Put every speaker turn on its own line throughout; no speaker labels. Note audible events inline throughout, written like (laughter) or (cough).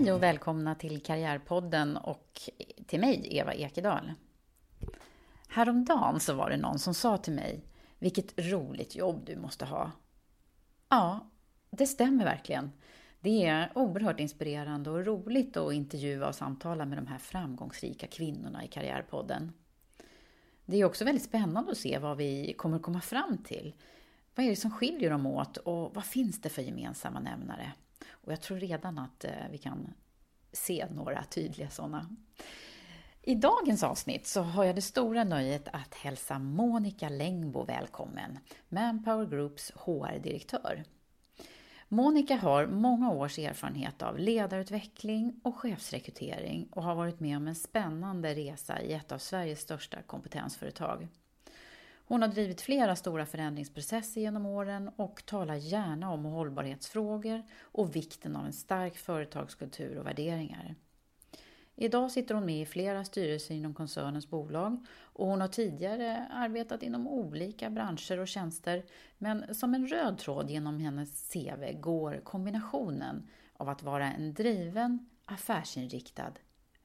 Hej och välkomna till Karriärpodden och till mig, Eva Ekedal. Häromdagen så var det någon som sa till mig, vilket roligt jobb du måste ha. Ja, det stämmer verkligen. Det är oerhört inspirerande och roligt att intervjua och samtala med de här framgångsrika kvinnorna i Karriärpodden. Det är också väldigt spännande att se vad vi kommer komma fram till. Vad är det som skiljer dem åt och vad finns det för gemensamma nämnare? Och jag tror redan att eh, vi kan se några tydliga sådana. I dagens avsnitt så har jag det stora nöjet att hälsa Monica Längbo välkommen, Manpower Groups HR-direktör. Monica har många års erfarenhet av ledarutveckling och chefsrekrytering och har varit med om en spännande resa i ett av Sveriges största kompetensföretag. Hon har drivit flera stora förändringsprocesser genom åren och talar gärna om hållbarhetsfrågor och vikten av en stark företagskultur och värderingar. Idag sitter hon med i flera styrelser inom koncernens bolag och hon har tidigare arbetat inom olika branscher och tjänster men som en röd tråd genom hennes CV går kombinationen av att vara en driven, affärsinriktad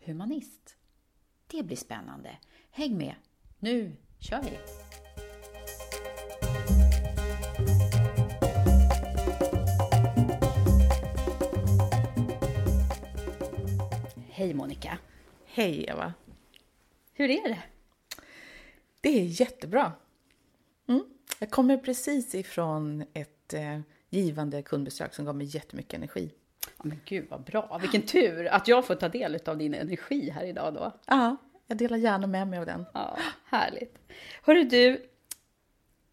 humanist. Det blir spännande. Häng med! Nu kör vi! Hej Monica!
Hej Eva!
Hur är det?
Det är jättebra. Mm. Jag kommer precis ifrån ett eh, givande kundbesök som gav mig jättemycket energi.
Ja, men gud vad bra! Vilken tur att jag får ta del av din energi här idag då.
Ja, jag delar gärna med mig av den.
Ja, härligt. Hörru du,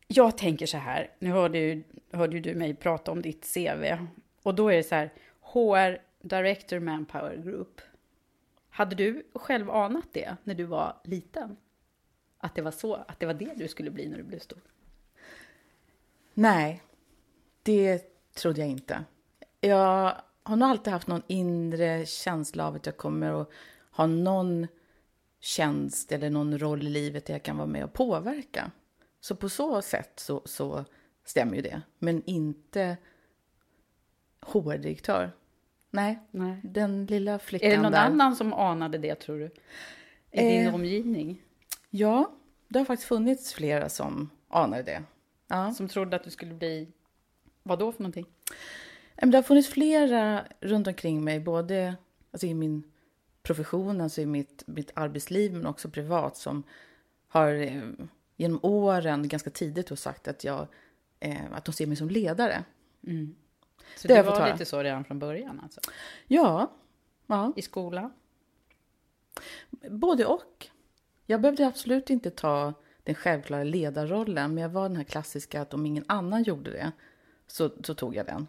jag tänker så här, nu hörde ju, hörde ju du mig prata om ditt CV och då är det så här, HR Director Manpower Group. Hade du själv anat det när du var liten? Att det var så, att det var det du skulle bli när du blev stor?
Nej, det trodde jag inte. Jag har nog alltid haft någon inre känsla av att jag kommer att ha någon tjänst eller någon roll i livet där jag kan vara med och påverka. Så på så sätt så, så stämmer ju det. Men inte HR-direktör. Nej,
Nej,
den lilla flickan
Är det någon
där.
annan som anade det tror du? I din
Eh.
omgivning?
Ja, det har faktiskt funnits flera som anade det. Ja.
Som trodde att du skulle bli, vad då för någonting?
Det har funnits flera runt omkring mig, både alltså i min profession, alltså i mitt, mitt arbetsliv, men också privat, som har eh, genom åren ganska tidigt då sagt att, jag, eh, att de ser mig som ledare.
Så
Det
det, var lite så redan från början alltså?
Ja, ja,
I skolan?
både och. Jag behövde absolut inte ta den självklara ledarrollen. Men jag var den här klassiska att om ingen annan gjorde det så, så tog jag den.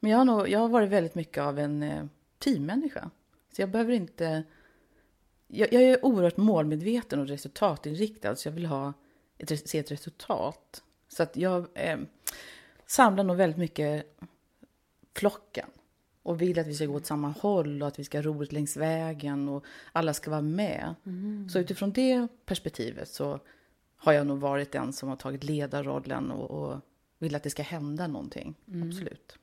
Men jag har, nog, jag har varit väldigt mycket av en eh, teammänniska. Så jag behöver inte... Jag, jag är oerhört målmedveten och resultatinriktad, så jag vill ha ett, se ett resultat. Så att jag eh, samlar nog väldigt mycket flocken och vill att vi ska gå åt samma håll och att vi ska ha roligt längs vägen och alla ska vara med. Så utifrån det perspektivet så har jag nog varit den som har tagit ledarrollen och, och vill att det ska hända någonting. Absolut.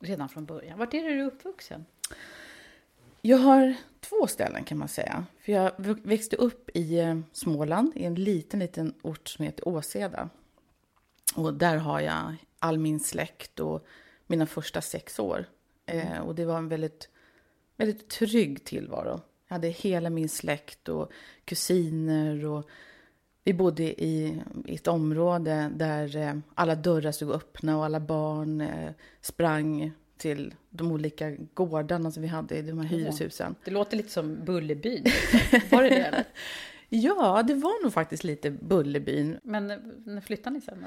Redan från början. Vart är du uppvuxen?
Jag har två ställen kan man säga. För jag växte upp i eh, Småland, i en liten, liten ort som heter Åseda. Och där har jag all min släkt och mina första sex år. Eh, och det var en väldigt, väldigt trygg tillvaro. Jag hade hela min släkt och kusiner och vi bodde i, i ett område där eh, alla dörrar stod öppna och alla barn eh, sprang till de olika gårdarna som vi hade i de här hyreshusen.
Det låter lite som Bullerbyn. (laughs) Var det det eller?
Ja, det var nog faktiskt lite Bullerbyn.
Men eh, när flyttade ni sen? då?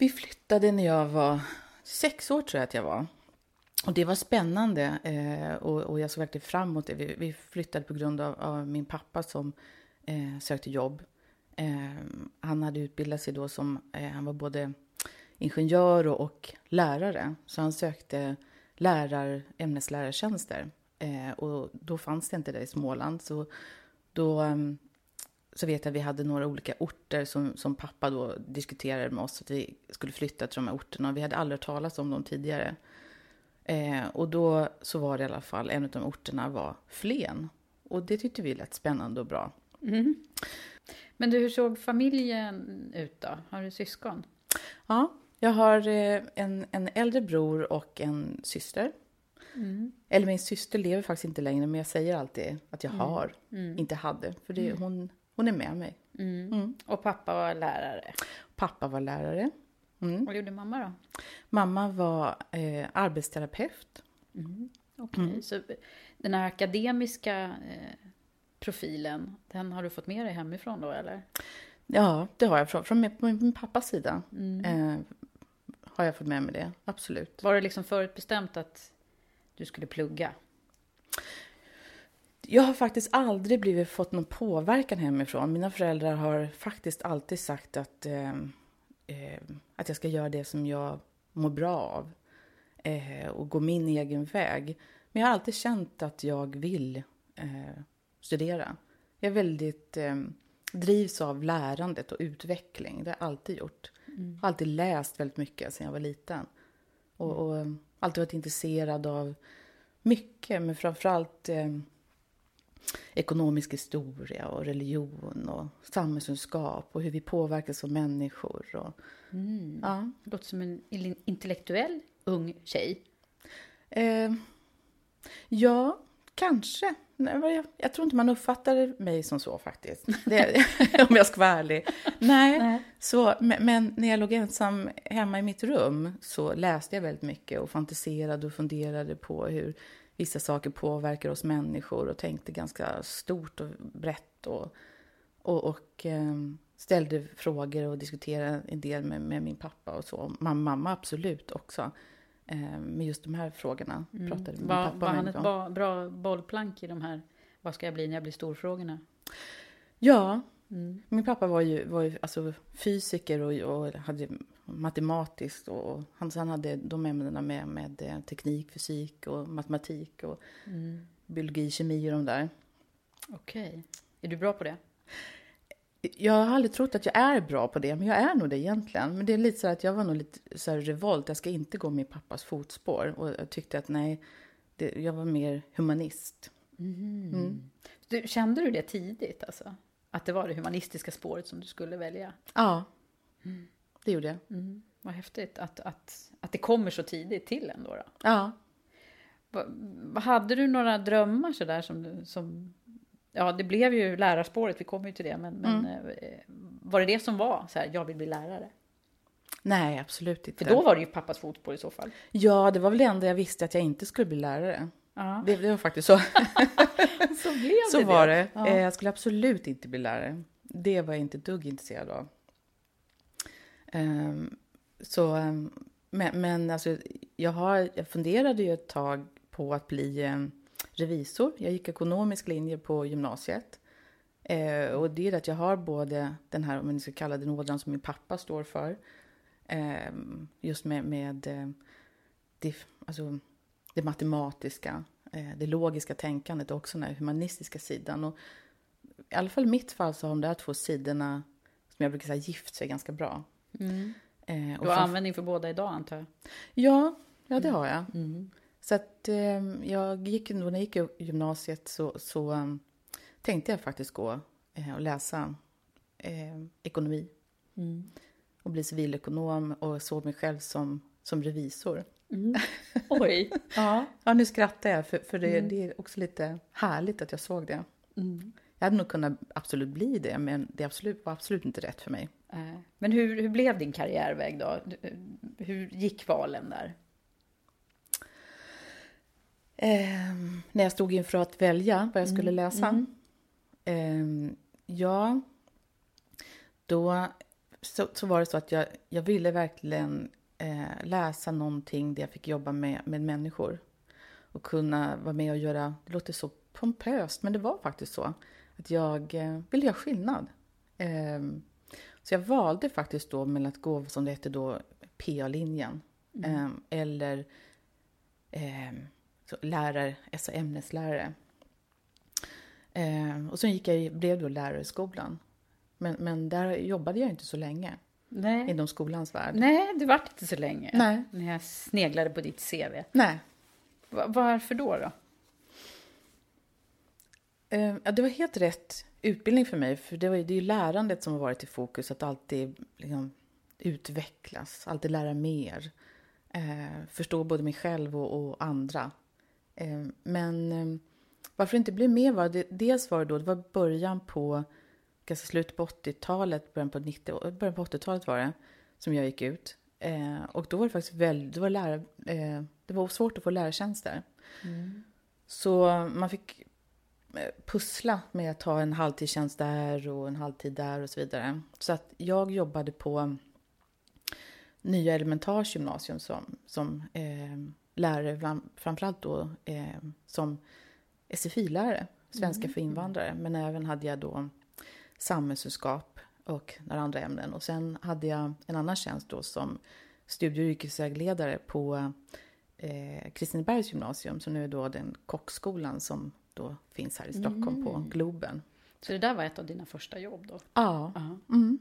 Vi flyttade när jag var sex år tror jag att jag var. Och det var spännande eh, och, och jag såg verkligen fram emot det. Vi, vi flyttade på grund av, av min pappa som eh, sökte jobb. Eh, han hade utbildat sig då som, eh, han var både ingenjör och, och lärare. Så han sökte lärar, ämneslärartjänster. Eh, och då fanns det inte det i Småland. Så då ehm, så vet jag att vi hade några olika orter som, som pappa då diskuterade med oss att vi skulle flytta till de här orterna. Vi hade aldrig talas om dem tidigare. Eh, och då så var det i alla fall, en av de orterna var Flen. Och det tyckte vi lät spännande och bra.
Men du, hur såg familjen ut då? Har du syskon?
Ja, jag har eh, en, en äldre bror och en syster. Eller min syster lever faktiskt inte längre, men jag säger alltid att jag har, inte hade. För det, hon, hon är med mig.
Och pappa var lärare.
Pappa var lärare. Mm.
Vad gjorde mamma då?
Mamma var eh, arbetsterapeut.
Okej, så den här akademiska eh, profilen, den har du fått med dig hemifrån då eller?
Ja, det har jag från, från min, min, min pappas sida. Eh, har jag fått med mig det, absolut.
Var det liksom förutbestämt att du skulle plugga?
Jag har faktiskt aldrig blivit, fått någon påverkan hemifrån. Mina föräldrar har faktiskt alltid sagt att, eh, eh, att jag ska göra det som jag mår bra av. Eh, och gå min egen väg. Men jag har alltid känt att jag vill eh, studera. Jag är väldigt eh, drivs av lärandet och utveckling. Det har jag alltid gjort. Jag har alltid läst väldigt mycket sedan jag var liten. Och, och eh, alltid varit intresserad av mycket, men framförallt eh, ekonomisk historia och religion och samhällskunskap och hur vi påverkas som människor. Och, ja.
Låter som en intellektuell ung tjej.
Eh, ja, kanske. Nej, jag tror inte man uppfattar mig som så faktiskt. Det, (laughs) om jag ska vara ärlig. Nej,
Nej.
Så, men, men när jag låg ensam hemma i mitt rum så läste jag väldigt mycket och fantiserade och funderade på hur vissa saker påverkar oss människor och tänkte ganska stort och brett och, och, och eh, ställde frågor och diskuterade en del med, med min pappa och så. Mamma, mamma absolut också. Eh, med just de här frågorna pratade min
Var,
pappa
var han ett bra bollplank i de här vad ska jag bli när jag blir stor-frågorna?
Ja, min pappa var ju, var ju alltså fysiker och, och hade matematiskt och han, han hade de ämnena med, med eh, teknik, fysik och matematik och biologi, kemi och de där.
Okej. Är du bra på det?
Jag har aldrig trott att jag är bra på det, men jag är nog det egentligen. Men det är lite så att jag var nog lite så här revolt, jag ska inte gå min pappas fotspår. Och jag tyckte att nej, det, jag var mer humanist.
du kände du det tidigt alltså? Att det var det humanistiska spåret som du skulle välja?
Ja, det gjorde jag.
Mm. Vad häftigt att, att, att det kommer så tidigt till ändå. Då.
Ja.
Va, hade du några drömmar sådär som, du- som... Ja, det blev ju lärarspåret, vi kommer ju till det. Men, men eh, var det det som var så här, jag vill bli lärare?
Nej, absolut inte.
För då var det ju pappas fotspår i så fall.
Ja, det var väl det enda jag visste att jag inte skulle bli lärare.
Ja.
Det, det var faktiskt så. (laughs) (laughs)
Så blev
så
det
var
det.
det.
Ja.
Eh, Jag skulle absolut inte bli lärare. det var jag inte dugg intresserad av. Um, så, um, men, men alltså, jag, har, jag funderade ju ett tag på att bli um, revisor. Jag gick ekonomisk linje på gymnasiet. Uh, och det är att jag har både den här, om man ska kalla den ådran som min pappa står för, just med, med uh, det, alltså, det matematiska, det logiska tänkandet och också den här humanistiska sidan. Och I alla fall i mitt fall så har de där två sidorna, som jag brukar säga, gift sig ganska bra.
Mm. Eh, du har användning för båda idag antar jag?
Ja, ja det har jag. Mm. Så att eh, jag gick, när jag gick i gymnasiet så, så um, tänkte jag faktiskt gå eh, och läsa eh, ekonomi. Mm. Och bli civilekonom och såg mig själv som, som revisor.
Mm. (laughs) Oj!
ja. ja, nu skrattar jag för, för det, mm. det, är också lite härligt att jag såg det. Mm. Jag hade nog kunnat absolut bli det, men det absolut, var absolut inte rätt för mig.
Men hur, hur blev din karriärväg då? Hur gick valen där?
Eh, när jag stod inför att välja vad jag skulle mm. läsa. Eh, ja, då så, så, var det så att jag, jag ville verkligen eh, läsa någonting där jag fick jobba med, med människor. Och kunna vara med och göra, det låter så pompöst, men det var faktiskt så. Att jag eh, ville göra skillnad. Eh, så jag valde faktiskt då mellan att gå, som det hette då, PA-linjen. Mm. Eh, eller eh, lärare, alltså ämneslärare. Eh, och sen gick jag, blev då lärare i skolan. Men, men där jobbade jag inte så länge. Nej. Inom skolans värld.
Nej, det var inte så länge.
Nej.
När jag sneglade på ditt CV.
Nej.
Varför då? då?
Eh, det var helt rätt utbildning för mig. För det, var, det är ju lärandet som har varit i fokus. Att alltid liksom, utvecklas, alltid lära mer. Eh, förstå både mig själv och, och andra. Eh, men eh, varför det inte blev mer var det, dels var det då, det var början på, ganska slutet på 80-talet, början på, 90, början på 80-talet var det, som jag gick ut. Eh, och då var det faktiskt väldigt, det var, lära, eh, det var svårt att få lärartjänster. Mm. Så man fick pussla med att ta en halvtidstjänst där och en halvtid där och så vidare. Så att jag jobbade på Nya Elementars gymnasium som, som eh, lärare, framförallt då eh, som SFI-lärare, svenska mm. för invandrare. Men även hade jag då samhällskunskap och några andra ämnen. Och sen hade jag en annan tjänst då som studie och yrkesvägledare på eh, Kristinebergs gymnasium, som nu är då den kockskolan som då finns här i Stockholm mm. på Globen.
Så det där var ett av dina första jobb då?
Ja. Mm.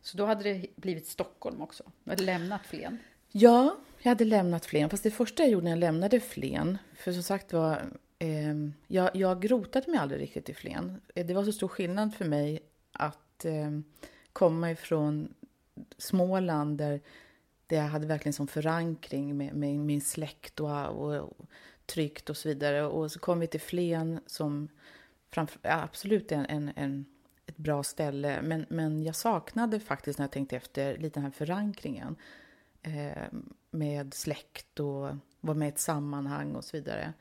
Så då hade det blivit Stockholm också? Du hade lämnat Flen?
Ja, jag hade lämnat Flen. Fast det första jag gjorde när jag lämnade Flen, för som sagt var, eh, jag, jag grotade mig aldrig riktigt i Flen. Eh, det var så stor skillnad för mig att eh, komma ifrån Småland där, där jag hade verkligen som förankring med, med min släkt och, och, tryggt och så vidare. Och så kom vi till Flen som framför, absolut är en, en, ett bra ställe. Men, men jag saknade faktiskt när jag tänkte efter lite den här förankringen eh, med släkt och vara med i ett sammanhang och så vidare.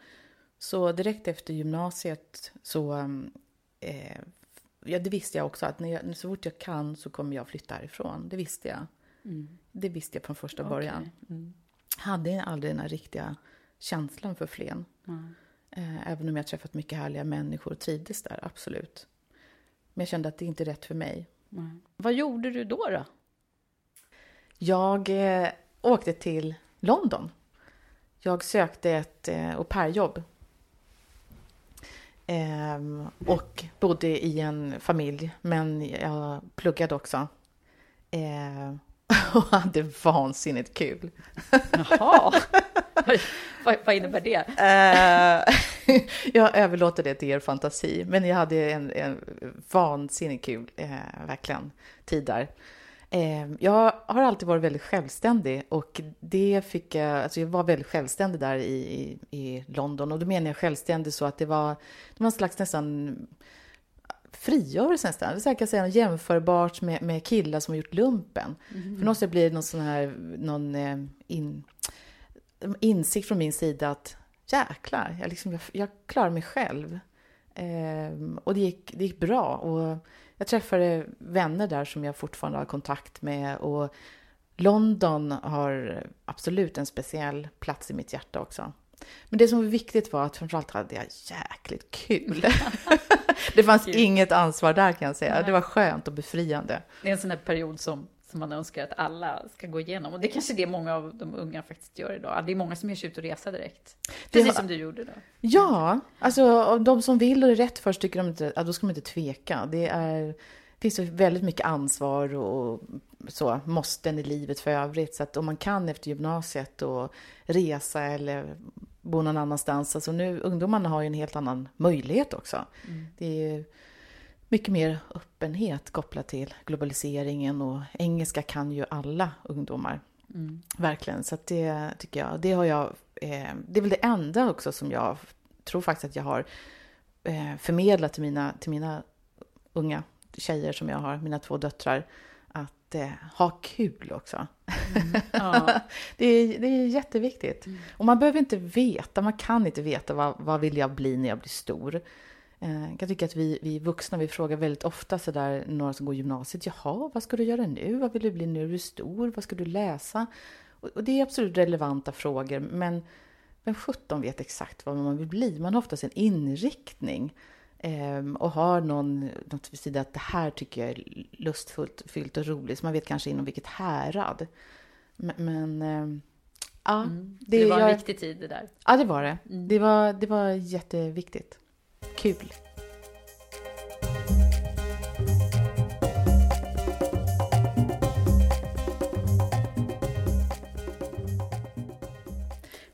Så direkt efter gymnasiet så eh, ja, det visste jag också att när jag, så fort jag kan så kommer jag flytta härifrån. Det visste jag. Mm. Det visste jag från första okay. början. Mm. Hade aldrig den här riktiga känslan för Flen. Mm. Även om jag träffat mycket härliga människor och trivdes där, absolut. Men jag kände att det inte är rätt för mig.
Mm. Vad gjorde du då? då?
Jag eh, åkte till London. Jag sökte ett eh, au pair-jobb. Eh, och bodde i en familj, men jag pluggade också. Eh, (laughs) och hade vansinnigt kul.
Jaha. vad, vad innebär det?
Uh, (laughs) jag överlåter det till er fantasi, men jag hade en, en vansinnigt kul, uh, verkligen, tid där. Uh, jag har alltid varit väldigt självständig och det fick jag, alltså jag var väldigt självständig där i, i, i London och då menar jag självständig så att det var, det var en slags nästan frigörelse nästan. Det kan säga jämförbart med, med killar som har gjort lumpen. Mm. För någonstans blir det någon sån här, någon in, insikt från min sida att jäklar, jag, liksom, jag, jag klarar mig själv. Eh, och det gick, det gick bra. Och jag träffade vänner där som jag fortfarande har kontakt med och London har absolut en speciell plats i mitt hjärta också. Men det som var viktigt var att framförallt hade jag jäkligt kul. (laughs) det fanns inget ansvar där kan jag säga. Det var skönt och befriande.
Det är en sån här period som, som man önskar att alla ska gå igenom. Och det är kanske det många av de unga faktiskt gör idag. Det är många som ger sig ut och resa direkt. Precis
var-
som du gjorde då.
Ja, alltså de som vill och är rätt först tycker de inte, ja, då ska man inte tveka. Det är, finns ju väldigt mycket ansvar och så, måsten i livet för övrigt. Så att om man kan efter gymnasiet och resa eller bo någon annanstans. Alltså nu, ungdomarna har ju en helt annan möjlighet också. Det är mycket mer öppenhet kopplat till globaliseringen och engelska kan ju alla ungdomar. Verkligen, så det tycker jag, det har jag, eh, det är väl det enda också som jag tror faktiskt att jag har eh, förmedlat till mina, till mina unga tjejer som jag har, mina två döttrar, att eh, ha kul också. (laughs)
Ja.
det, är, det är jätteviktigt. Och man behöver inte veta, man kan inte veta vad, vad vill jag bli när jag blir stor. Eh, Jag kan tycka att vi, vi vuxna, vi frågar väldigt ofta sådär, några som går gymnasiet, jaha, vad ska du göra nu? Vad vill du bli när du är stor? Vad ska du läsa? Och, och det är absolut relevanta frågor, men vem 17 vet exakt vad man vill bli? Man har oftast en inriktning ehm, och har någon, något vid sidan att det här tycker jag är lustfullt, fyllt och roligt, så man vet kanske inom vilket härad. Men, men ehm, ja,
Det, det var en
jag-
viktig tid det där.
Ja, det var det. Det, var, det var jätteviktigt. Kul.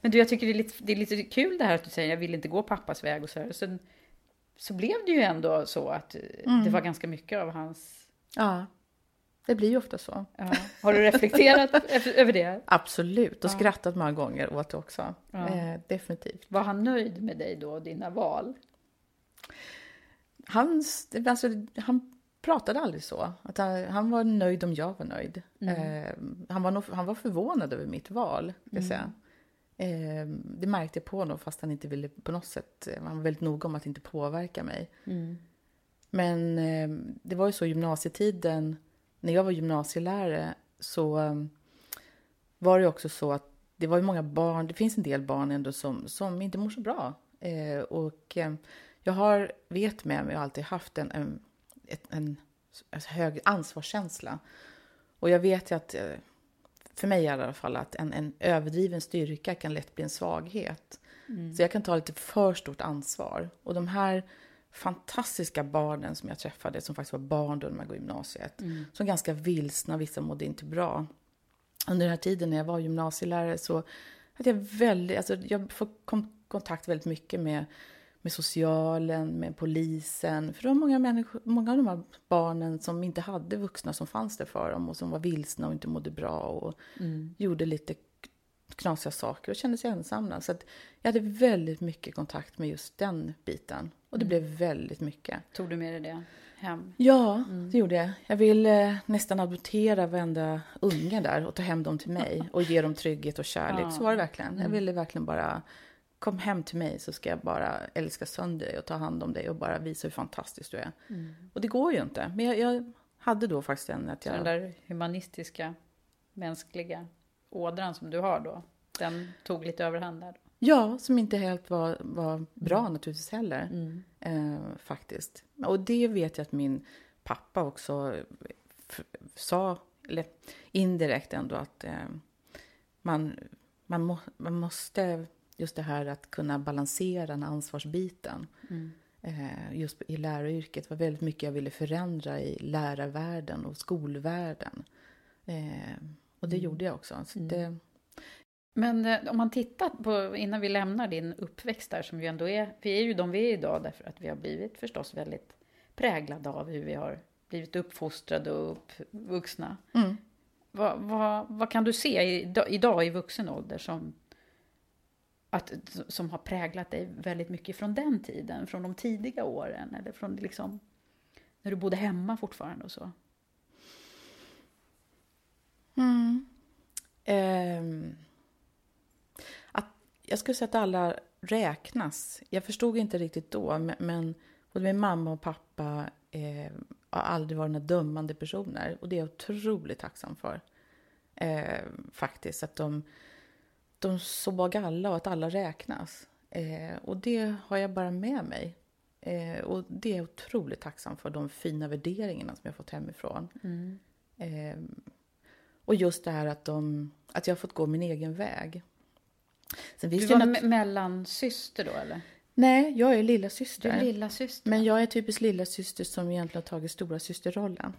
Men du, jag tycker det är, lite, det är lite kul det här att du säger jag vill inte gå pappas väg och så här. Sen så blev det ju ändå så att eh, det var ganska mycket av hans...
Ja, det blir ju ofta så.
Ja. Har du reflekterat (laughs) över det?
Absolut, och skrattat många gånger åt det också.
Ja.
Eh, definitivt.
Var han nöjd med dig då och dina val?
Han, alltså, han pratade aldrig så. Att han, han var nöjd om jag var nöjd. Eh, han, var nog, han var förvånad över mitt val, ska jag säga. Eh, det märkte jag på honom, fast han inte ville på något sätt... Han var väldigt noga om att inte påverka mig. Men eh, det var ju så gymnasietiden, när jag var gymnasielärare, så eh, var det också så att det var ju många barn, det finns en del barn ändå som, som inte mår så bra. Eh, och eh, jag har, vet med mig, och alltid haft en, en, ett, en, alltså hög ansvarskänsla. Och jag vet ju att, eh, för mig i alla fall, att en, en överdriven styrka kan lätt bli en svaghet. Så jag kan ta lite för stort ansvar. Och de här fantastiska barnen som jag träffade, som faktiskt var barn då när man går gymnasiet, som var ganska vilsna, vissa mådde inte bra. Under den här tiden när jag var gymnasielärare så hade jag väldigt, alltså jag kom, kontakt väldigt mycket med, med socialen, med polisen. För det var många, människor, många av de här barnen som inte hade vuxna som fanns där för dem och som var vilsna och inte mådde bra och gjorde lite knasiga saker och kände sig ensamma. Så jag hade väldigt mycket kontakt med just den biten. Och det blev väldigt mycket.
Tog du med dig det hem?
Ja, det gjorde jag. Jag ville eh, nästan adoptera varenda unge där och ta hem dem till mig (laughs) och ge dem trygghet och kärlek. Så var det verkligen. Jag ville verkligen bara, kom hem till mig så ska jag bara älska sönder dig och ta hand om dig och bara visa hur fantastisk du är. Och det går ju inte. Men jag, jag hade då faktiskt en att
Så
jag...
den där humanistiska, mänskliga ådran som du har då, den tog lite överhand där? Då.
Ja, som inte helt var, var bra naturligtvis heller. Eh, faktiskt. Och det vet jag att min pappa också sa, eller indirekt ändå, att eh, man, man, må, man måste, just det här att kunna balansera den ansvarsbiten. Eh, just i läraryrket var väldigt mycket jag ville förändra i lärarvärlden och skolvärlden. Eh, och det gjorde jag också. Så det,
Men eh, om man tittar på, innan vi lämnar din uppväxt där, som ju ändå är, vi är ju de vi är idag därför att vi har blivit förstås väldigt präglade av hur vi har blivit uppfostrade och uppvuxna.
Mm.
Vad, vad, vad kan du se idag i vuxen ålder som, att, som har präglat dig väldigt mycket från den tiden, från de tidiga åren eller från liksom när du bodde hemma fortfarande och så?
Ehm, att, jag skulle säga att alla räknas. Jag förstod inte riktigt då, men, men både min mamma och pappa eh, har aldrig varit några dömande personer. Och det är jag otroligt tacksam för. Eh, faktiskt, att de, de såg alla och att alla räknas. Eh, och det har jag bara med mig. Eh, och det är jag otroligt tacksam för, de fina värderingarna som jag fått hemifrån.
Mm.
Eh, och just det här att, de, att jag har fått gå min egen väg.
Du
Sen visste
var me- mellansyster då eller?
Nej, jag är lilla
Du
syster.
är lilla syster.
Men jag är typiskt lilla syster som egentligen har tagit stora systerrollen.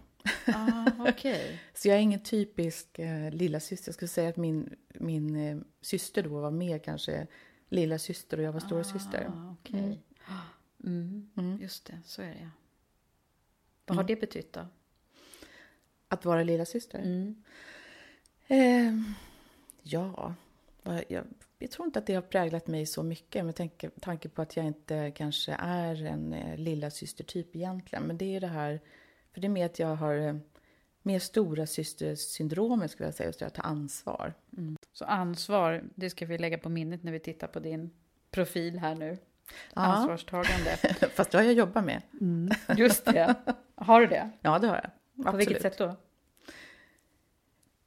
Ah, okej. (laughs)
Så jag är ingen typisk eh, lilla syster. Jag skulle säga att min, min eh, syster då var mer kanske lilla syster och jag var stora syster.
Ah, okej. Mm. Just det, så är det. Vad har det betytt då?
Att vara lilla syster.
Mm.
Eh, ja, vad- jag, jag tror inte att det har präglat mig så mycket med tanke, tanke på att jag inte kanske är en eh, lilla systertyp egentligen. Men det är det här, för det är mer att jag har eh, mer stora systersyndromet skulle jag säga, just det att ta ansvar.
Så ansvar, det ska vi lägga på minnet när vi tittar på din profil här nu.
Ja.
Ansvarstagande. (laughs)
Fast det har jag jobbat med.
Just det. Har du det?
Ja, det har jag.
På vilket sätt då?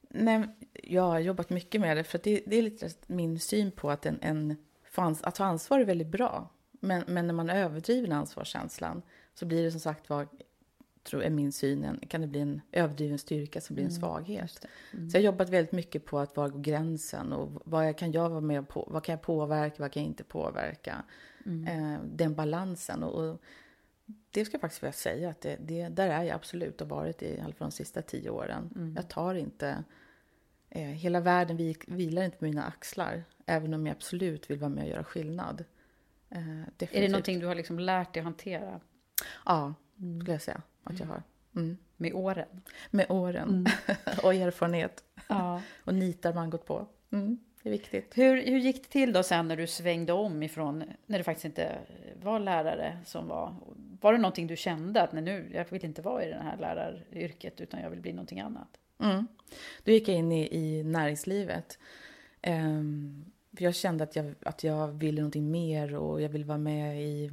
Nej, jag har jobbat mycket med det, för det, det är lite min syn på att, en, en, att ta ansvar är väldigt bra. Men, men när man överdriver ansvarskänslan så blir det som sagt var, tror är min syn, en, kan det bli en överdriven styrka som blir en svaghet. Så jag har jobbat väldigt mycket på att var går gränsen och vad jag, kan jag vara med på, vad kan jag påverka, vad kan jag inte påverka. Eh, den balansen. Och, och det ska jag faktiskt vilja säga att det, det, där är jag absolut och varit i alla fall de sista tio åren. Jag tar inte, eh, hela världen vi, vilar inte på mina axlar, även om jag absolut vill vara med och göra skillnad. Eh,
Är det någonting du har liksom lärt dig att hantera
Ja, skulle jag säga att jag har. Mm.
med åren?
Med åren (laughs) och erfarenhet.
Ja. (laughs)
Och nitar man gått på. Mm, det är viktigt.
Hur, hur gick det till då sen när du svängde om ifrån, när det faktiskt inte var lärare som var, var det någonting du kände att nej, nu, jag vill inte vara i det här läraryrket utan jag vill bli någonting annat?
Mm. Då gick jag in i, i näringslivet. Ehm, för jag kände att jag, att jag ville någonting mer och jag ville vara med i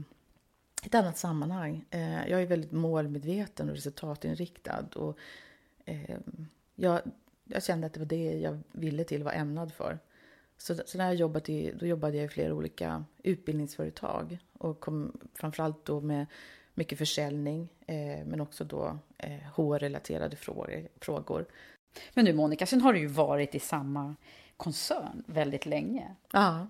ett annat sammanhang. Eh, jag är väldigt målmedveten och resultatinriktad. Och, ehm, jag, jag kände att det var det jag ville till, var ämnad för. Så, så när jag jobbat i, då jobbade jag i flera olika utbildningsföretag och kom framförallt då med mycket försäljning eh, men också då eh, HR-relaterade frågor, frågor.
Men du Monica, sen har du ju varit i samma koncern väldigt länge.
Ja,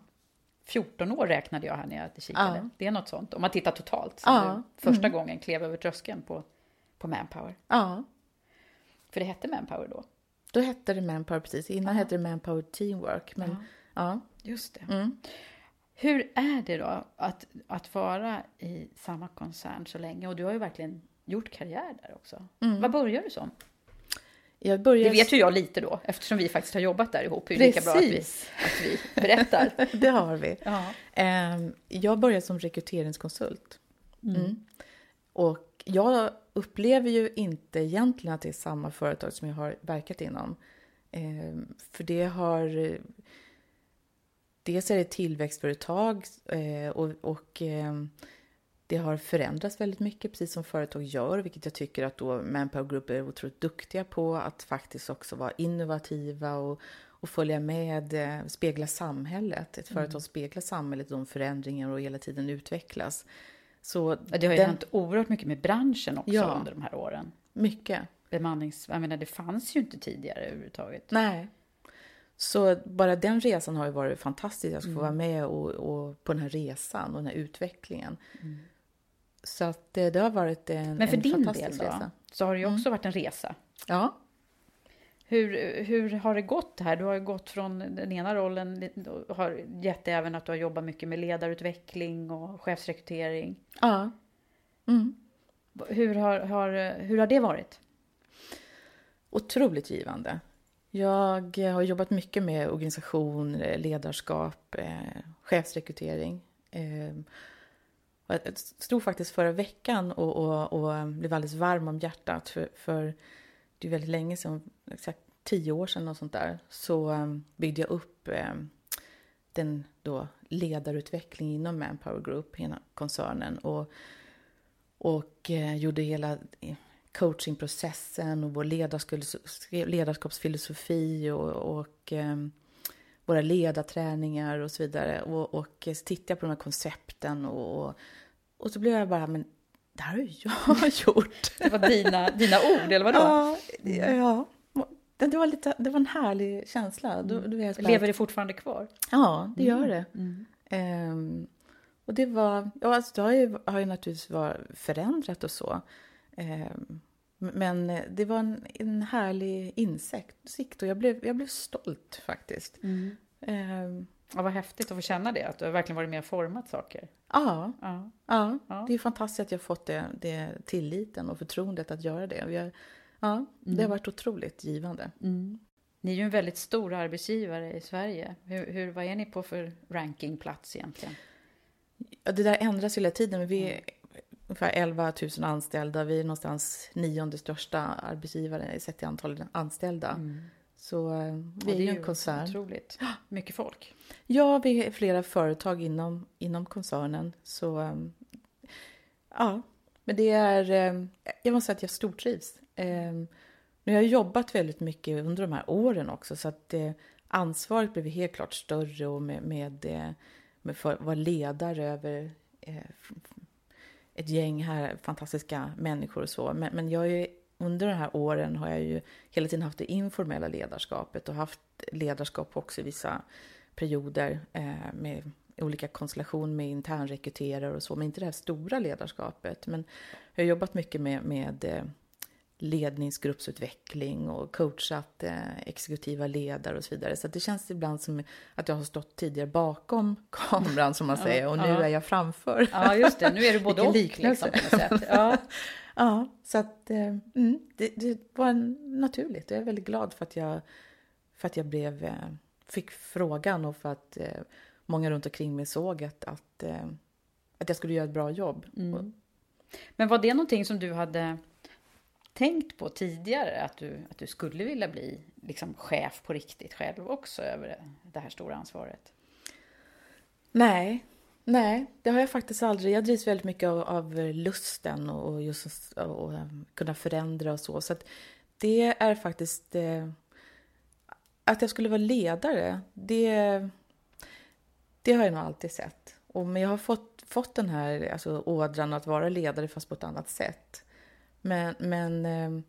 14 år räknade jag här när jag kikade.
Ja.
Det är något sånt, om man tittar totalt. Sen
Ja.
första gången klev över tröskeln på, på Manpower.
ja.
För det hette Manpower då.
Då hette det Manpower precis. Innan hette det Manpower Teamwork. Men ja.
Just det.
Mm.
Hur är det då att, att vara i samma koncern så länge? Och du har ju verkligen gjort karriär där också. Vad började du som?
Jag började...
Det vet ju jag lite då, eftersom vi faktiskt har jobbat där ihop. Det är lika bra att vi, att vi berättar. (laughs)
det har vi.
Ja.
Ehm, Jag började som rekryteringskonsult. Mm. Och jag upplever ju inte egentligen att det är samma företag som jag har verkat inom. Ehm, För det har... Dels är det ett tillväxtföretag eh, och, och ehm, det har förändrats väldigt mycket, precis som företag gör, vilket jag tycker att då Manpower Group är otroligt duktiga på, att faktiskt också vara innovativa och, och följa med, eh, spegla samhället. Ett företag speglar samhället, de förändringar och hela tiden utvecklas. Så
Det har ju
den-
hänt oerhört mycket med branschen också
Ja.
under de här åren.
Mycket.
Bemannings... Jag menar, det fanns ju inte tidigare överhuvudtaget.
Nej. Så bara den resan har ju varit fantastisk. Ska få vara med och, och på den här resan och den här utvecklingen. Så att det, det har varit en,
Men för
en
din
fantastisk
del då,
resa.
så har det ju också varit en resa.
Ja.
Hur, hur har det gått här? Du har ju gått från den ena rollen har gett även att du har jobbat mycket med ledarutveckling och chefsrekrytering.
Ja. Mm.
Hur har, har, hur har det varit?
Otroligt givande. Jag har jobbat mycket med organisation, ledarskap, eh, chefsrekrytering. Ehm, jag stod faktiskt förra veckan och, och, och blev alldeles varm om hjärtat. För, för det är väldigt länge sedan, exakt tio år sedan och sånt där, så ehm, byggde jag upp ehm, den då ledarutveckling inom Manpower Group, hela koncernen. Och, och eh, gjorde hela coachingprocessen och vår ledarskapsfilosofi och, och eh, våra ledarträningar och så vidare. Och, och så tittade jag på de här koncepten och, och, och så blev jag bara, men det här har ju jag (laughs) gjort.
Det var dina, dina ord, eller vadå?
Ja, ja. Det, var lite, det var en härlig känsla. Mm. Du, du vet,
bara, Lever det fortfarande kvar?
Ja, det gör det. Mm. Um, och det var, ja, alltså det har ju, har ju naturligtvis varit förändrat och så. Um, men det var en, en härlig insikt och jag blev, jag blev stolt faktiskt. Mm.
Um, ja, vad häftigt att få känna det, att du har verkligen varit med och format saker.
Ja, ja. ja. ja. det är fantastiskt att jag fått det, det tilliten och förtroendet att göra det. Jag, ja, mm. det har mm. varit otroligt givande. Mm.
Ni är ju en väldigt stor arbetsgivare i Sverige. Hur, hur, vad är ni på för rankingplats egentligen?
Ja, det där ändras hela tiden, men vi är ungefär 11 000 anställda. Vi är någonstans nionde största arbetsgivare sett till antalet anställda. Mm. Så eh, vi är ju en koncern.
Otroligt. Mycket folk.
Ja, vi är flera företag inom, inom koncernen. Så eh, ja, men det är... Eh, jag måste säga att jag stortrivs. Nu har jag jobbat väldigt mycket under de här åren också så att ansvaret blev helt klart större och med, med, med för vara ledare över ett gäng här fantastiska människor och så. Men, men jag är, under de här åren har jag ju hela tiden haft det informella ledarskapet och haft ledarskap också i vissa perioder eh, med olika konstellationer med internrekryterare och så, men inte det här stora ledarskapet. Men jag har jobbat mycket med, med eh, ledningsgruppsutveckling och coachat eh, exekutiva ledare och så vidare. Så det känns ibland som att jag har stått tidigare bakom (laughs) kameran som man säger och nu ja. är jag framför.
Ja, just det. Nu är du både och. Liksom,
ja. (laughs) ja, så att eh, mm, det, det, var naturligt. Jag är väldigt glad för att jag, för att jag blev, eh, fick frågan och för att eh, många runt omkring mig såg att, att, eh, att jag skulle göra ett bra jobb. Mm.
Men var det någonting som du hade tänkt på tidigare att du, att du skulle vilja bli liksom chef på riktigt själv också över det här stora ansvaret?
Nej, nej, det har jag faktiskt aldrig. Jag drivs väldigt mycket av, av lusten och, just att och eh, kunna förändra och så. Så att det är faktiskt... Eh, att jag skulle vara ledare, det, det har jag nog alltid sett. Och, men jag har fått, fått den här alltså, ådran att vara ledare fast på ett annat sätt. Men, men ehm,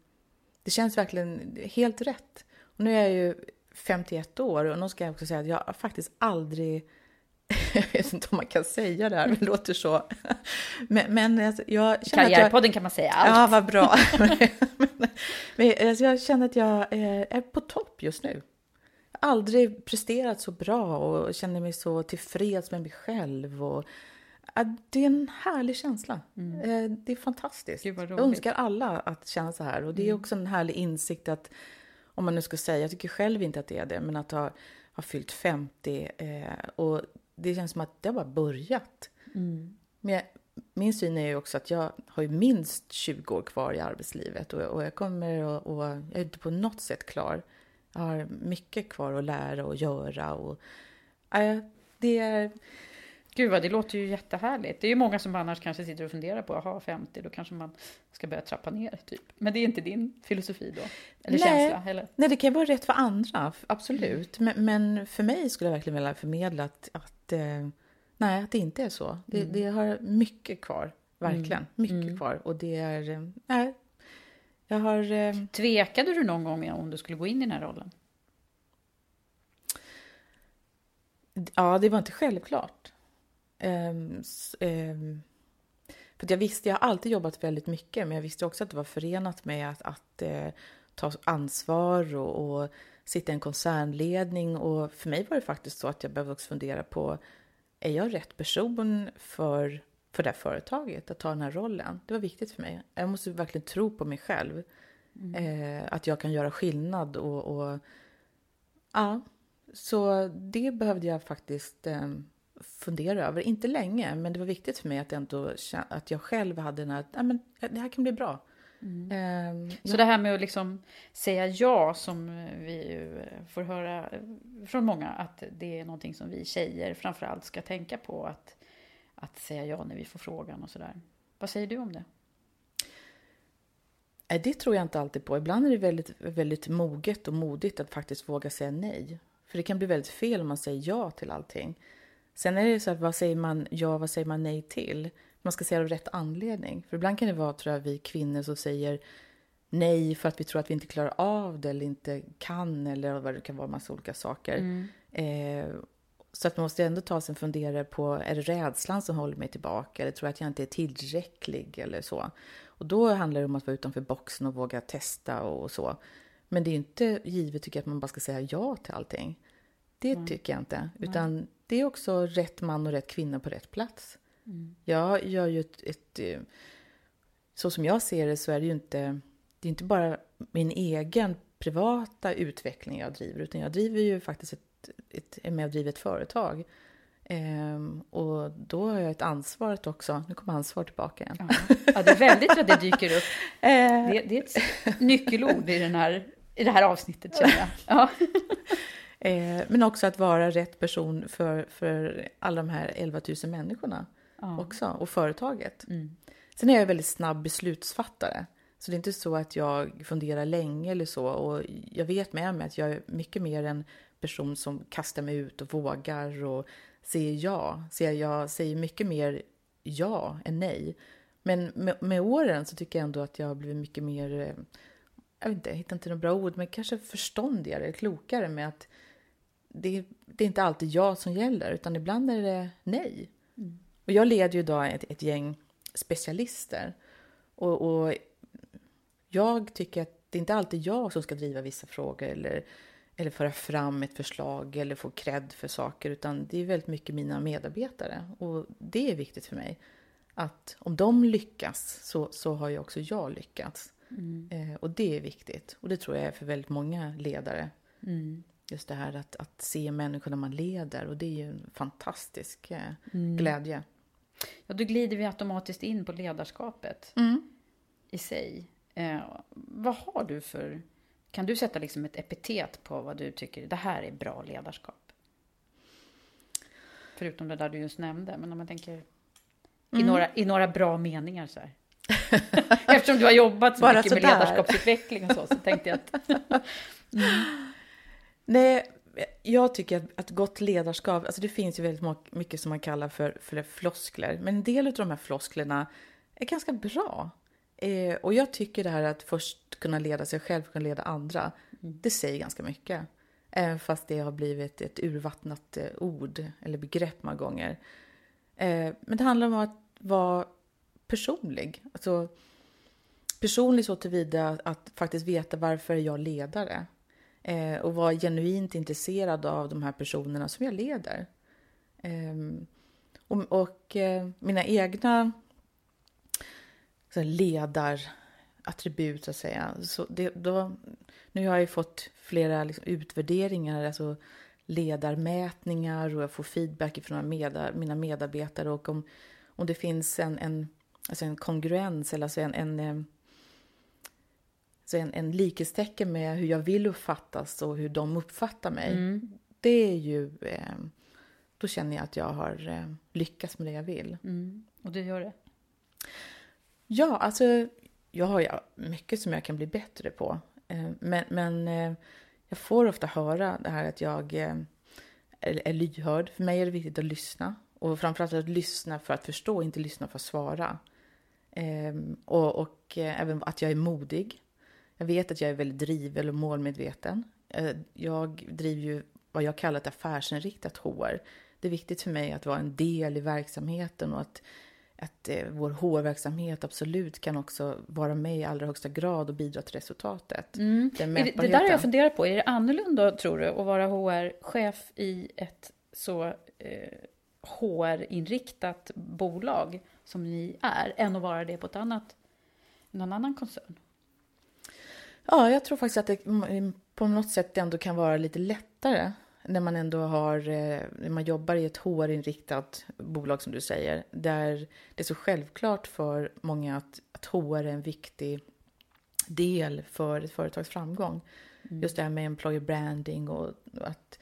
det känns verkligen helt rätt. Och nu är jag ju 51 år och nu ska jag också säga att jag har faktiskt aldrig (laughs) jag vet inte om man kan säga det här, men det låter så. Men, men alltså, jag
känner Karriärpodden jag, kan man säga allt.
Ja, vad bra. (laughs) men, alltså, jag känner att jag är på topp just nu. Jag har aldrig presterat så bra och känner mig så tillfreds med mig själv. Och det är en härlig känsla. Mm. Eh, det är fantastiskt. Jag önskar alla att känna så här. Och det är mm. också en härlig insikt att, om man nu ska säga, jag tycker själv inte att det är det, men att ha, ha fyllt 50 eh, och det känns som att det har bara börjat. Mm. Men jag, min syn är ju också att jag har ju minst 20 år kvar i arbetslivet och, och jag kommer och, och jag är inte på något sätt klar. Jag har mycket kvar att lära och göra och äh, det är
Gud vad det låter ju jättehärligt. Det är ju många som annars kanske sitter och funderar på, jaha 50, då kanske man ska börja trappa ner typ. Men det är inte din filosofi då? Eller nej, känsla? Eller?
Nej, det kan vara rätt för andra, absolut. Mm. Men, men, för mig skulle jag verkligen vilja förmedla att, att eh, nej, att det inte är så. Det, mm. det har mycket kvar, verkligen. Mm. Mycket mm. kvar. Och det är, eh, nej, jag har... Eh,
Tvekade du någon gång om du skulle gå in i den här rollen?
Ja, det var inte självklart. Um, um, för jag visste, jag har alltid jobbat väldigt mycket, men jag visste också att det var förenat med att, att uh, ta ansvar och, och, sitta i en koncernledning. Och för mig var det faktiskt så att jag behövde också fundera på, är jag rätt person för, för det här företaget, att ta den här rollen? Det var viktigt för mig. Jag måste verkligen tro på mig själv. Mm. Uh, att jag kan göra skillnad och, och ja, så det behövde jag faktiskt um, fundera över. Inte länge, men det var viktigt för mig att, ändå, att jag själv hade den här, ja, men det här kan bli bra.
Mm. Um, så ja. det här med att liksom säga ja, som vi får höra från många, att det är någonting som vi tjejer framförallt ska tänka på, att, att säga ja när vi får frågan och sådär. Vad säger du om det?
Det tror jag inte alltid på. Ibland är det väldigt, väldigt moget och modigt att faktiskt våga säga nej. För det kan bli väldigt fel om man säger ja till allting. Sen är det så att vad säger man ja, vad säger man nej till? Man ska säga av rätt anledning. För ibland kan det vara, tror jag, vi kvinnor som säger nej för att vi tror att vi inte klarar av det eller inte kan eller vad det kan vara, massa olika saker.
Mm.
Eh, så att man måste ändå ta sig en funderare på, är det rädslan som håller mig tillbaka eller tror jag att jag inte är tillräcklig eller så. Och då handlar det om att vara utanför boxen och våga testa och så. Men det är inte givet tycker jag att man bara ska säga ja till allting. Det
Nej.
tycker jag inte. Utan det är också rätt man och rätt kvinna på rätt plats.
Mm.
Jag gör ju ett, ett... eh, Så som jag ser det så är det ju inte... Det är inte bara min egen privata utveckling jag driver, utan jag driver ju faktiskt ett, ett, är med och driver ett företag. Ehm, och då har jag ett ansvar att också... Nu kommer ansvar tillbaka igen.
Ja. ja, det är väldigt att det dyker upp. (laughs)
Eh,
Det, det är ett nyckelord i, den här, i det här avsnittet, känner jag. Ja. (laughs)
Eh, men också att vara rätt person för, för alla de här 11 000 människorna
Ja.
också, och företaget.
Mm.
Sen är jag väldigt snabb beslutsfattare. Så det är inte så att jag funderar länge eller så. Och jag vet med mig att jag är mycket mer en person som kastar mig ut och vågar och säger ja. Så jag, säger mycket mer ja än nej. Men med, med åren så tycker jag ändå att jag har blivit mycket mer, eh, jag vet inte, jag hittar inte några bra ord, men kanske förståndigare, klokare med att det, det är inte alltid ja som gäller, utan ibland är det nej. Och jag leder ju idag ett, ett gäng specialister. Och, och jag tycker att det är inte alltid jag som ska driva vissa frågor eller, eller föra fram ett förslag eller få cred för saker, utan det är väldigt mycket mina medarbetare. Och det är viktigt för mig. Att om de lyckas så, så har ju också jag lyckats. Eh, och det är viktigt. Och det tror jag är för väldigt många ledare.
Mm.
Just det här att, att se människorna man leder. Och det är ju en fantastisk eh, glädje.
Ja, då glider vi automatiskt in på ledarskapet i sig. Eh, vad har du för... Kan du sätta liksom ett epitet på vad du tycker, det här är bra ledarskap? Förutom det där du just nämnde, men om man tänker i, några, i några bra meningar så här. (laughs) Eftersom du har jobbat så
Bara
mycket med
sådär.
ledarskapsutveckling och så, så tänkte jag att... (laughs)
Nej, jag tycker att, att gott ledarskap, alltså det finns ju väldigt mycket som man kallar för, för floskler. Men en del av de här flosklerna är ganska bra. Eh, och jag tycker det här att först kunna leda sig själv, kunna leda andra, det säger ganska mycket. Även fast det har blivit ett urvattnat eh, ord eller begrepp många gånger. Eh, men det handlar om att vara personlig. Alltså, personlig så tillvida att faktiskt veta varför är jag ledare. Eh, och vara genuint intresserad av de här personerna som jag leder. Eh, och och eh, mina egna så här, ledarattribut, så att säga. Så det, då, nu har jag ju fått flera liksom, utvärderingar, alltså ledarmätningar och jag får feedback från mina, mina medarbetare. Och om, om det finns en, en, alltså en kongruens, eller alltså en, en eh, så en, en likhetstecken med hur jag vill uppfattas och hur de uppfattar mig. Det är ju... Eh, då känner jag att jag har eh, lyckats med det jag vill.
Mm. Och du gör det?
Ja, alltså jag har ju mycket som jag kan bli bättre på. Eh, men men eh, jag får ofta höra det här att jag eh, är, är lyhörd. För mig är det viktigt att lyssna. Och framförallt att lyssna för att förstå, inte lyssna för att svara. Eh, och och även att jag är modig. Jag vet att jag är väldigt driven och målmedveten. Eh, Jag driver ju vad jag kallar ett affärsinriktat HR. Det är viktigt för mig att vara en del i verksamheten och att, att eh, vår HR-verksamhet absolut kan också vara med i allra högsta grad och bidra till resultatet.
Är det, det där har jag funderat på. Är det annorlunda, tror du, att vara HR-chef i ett så eh, HR-inriktat bolag som ni är, än att vara det på ett annat, någon annan koncern?
Ja, jag tror faktiskt att det mm, på något sätt ändå kan vara lite lättare när man ändå har, eh, när man jobbar i ett HR-inriktat bolag som du säger, där det är så självklart för många att, att HR är en viktig del för ett företags framgång. Just det här med employer branding och att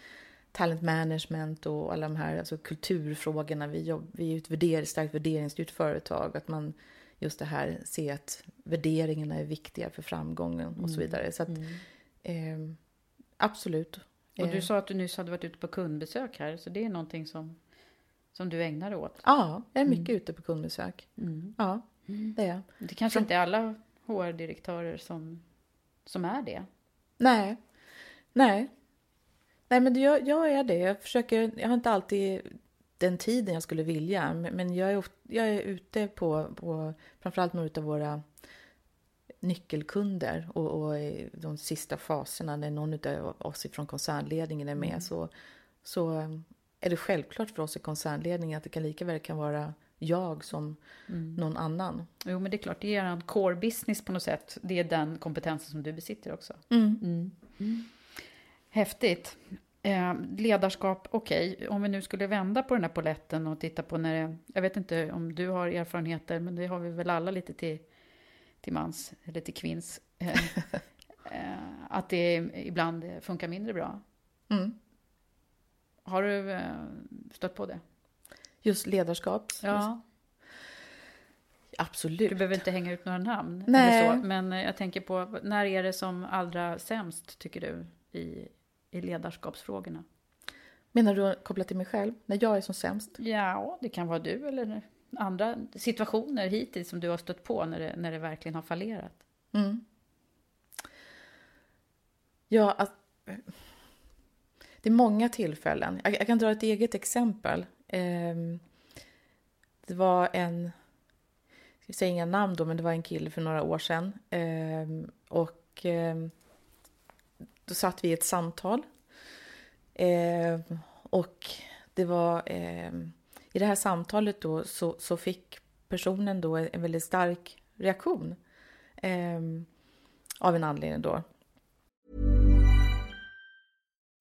talent management och alla de här alltså kulturfrågorna. Vi, jobb, vi är ett värder, starkt värderingsstyrt företag. Att man just det här, se att värderingarna är viktiga för framgången och så vidare. Så att, eh, absolut.
Och du
Eh,
sa att du nyss hade varit ute på kundbesök här, så det är någonting som, som du ägnar dig åt.
Ja, jag är mycket ute på kundbesök. Ja, det är.
Det kanske inte är alla HR-direktörer som, som är det.
Nej, nej. Nej, men jag, jag är det. Jag försöker, jag har inte alltid den tiden jag skulle vilja, men jag är, jag är ute på, på framförallt några av våra nyckelkunder och, och de sista faserna när någon av oss från koncernledningen är med så, så är det självklart för oss i koncernledningen att det kan lika väl kan vara jag som någon annan.
Jo, men det är klart, det är en core business på något sätt. Det är den kompetensen som du besitter också.
Mm.
Häftigt. Eh, ledarskap, okej. Om vi nu skulle vända på den här poletten och titta på när det... Jag vet inte om du har erfarenheter, men det har vi väl alla lite till, till mans, eller till kvinns. Eh, (laughs) eh, att det ibland funkar mindre bra.
Mm.
Har du eh, stött på det?
Just ledarskap.
Ja.
Absolut.
Du behöver inte hänga ut några namn.
Nej.
Eller så, men eh, jag tänker på, när är det som allra sämst, tycker du, i, i ledarskapsfrågorna?
Menar du kopplat till mig själv? När jag är som sämst?
Ja, det kan vara du eller andra situationer hittills som du har stött på när det, när det verkligen har fallerat.
Mm. Ja, att, det är många tillfällen. Jag, jag kan dra ett eget exempel. Ehm, det var en, jag säga inga namn då, men det var en kille för några år sedan. Ehm, och ehm, då satt vi i ett samtal. Eh, och det var, Eh, i det här samtalet då så, så fick personen då en väldigt stark reaktion. Eh, av en anledning då.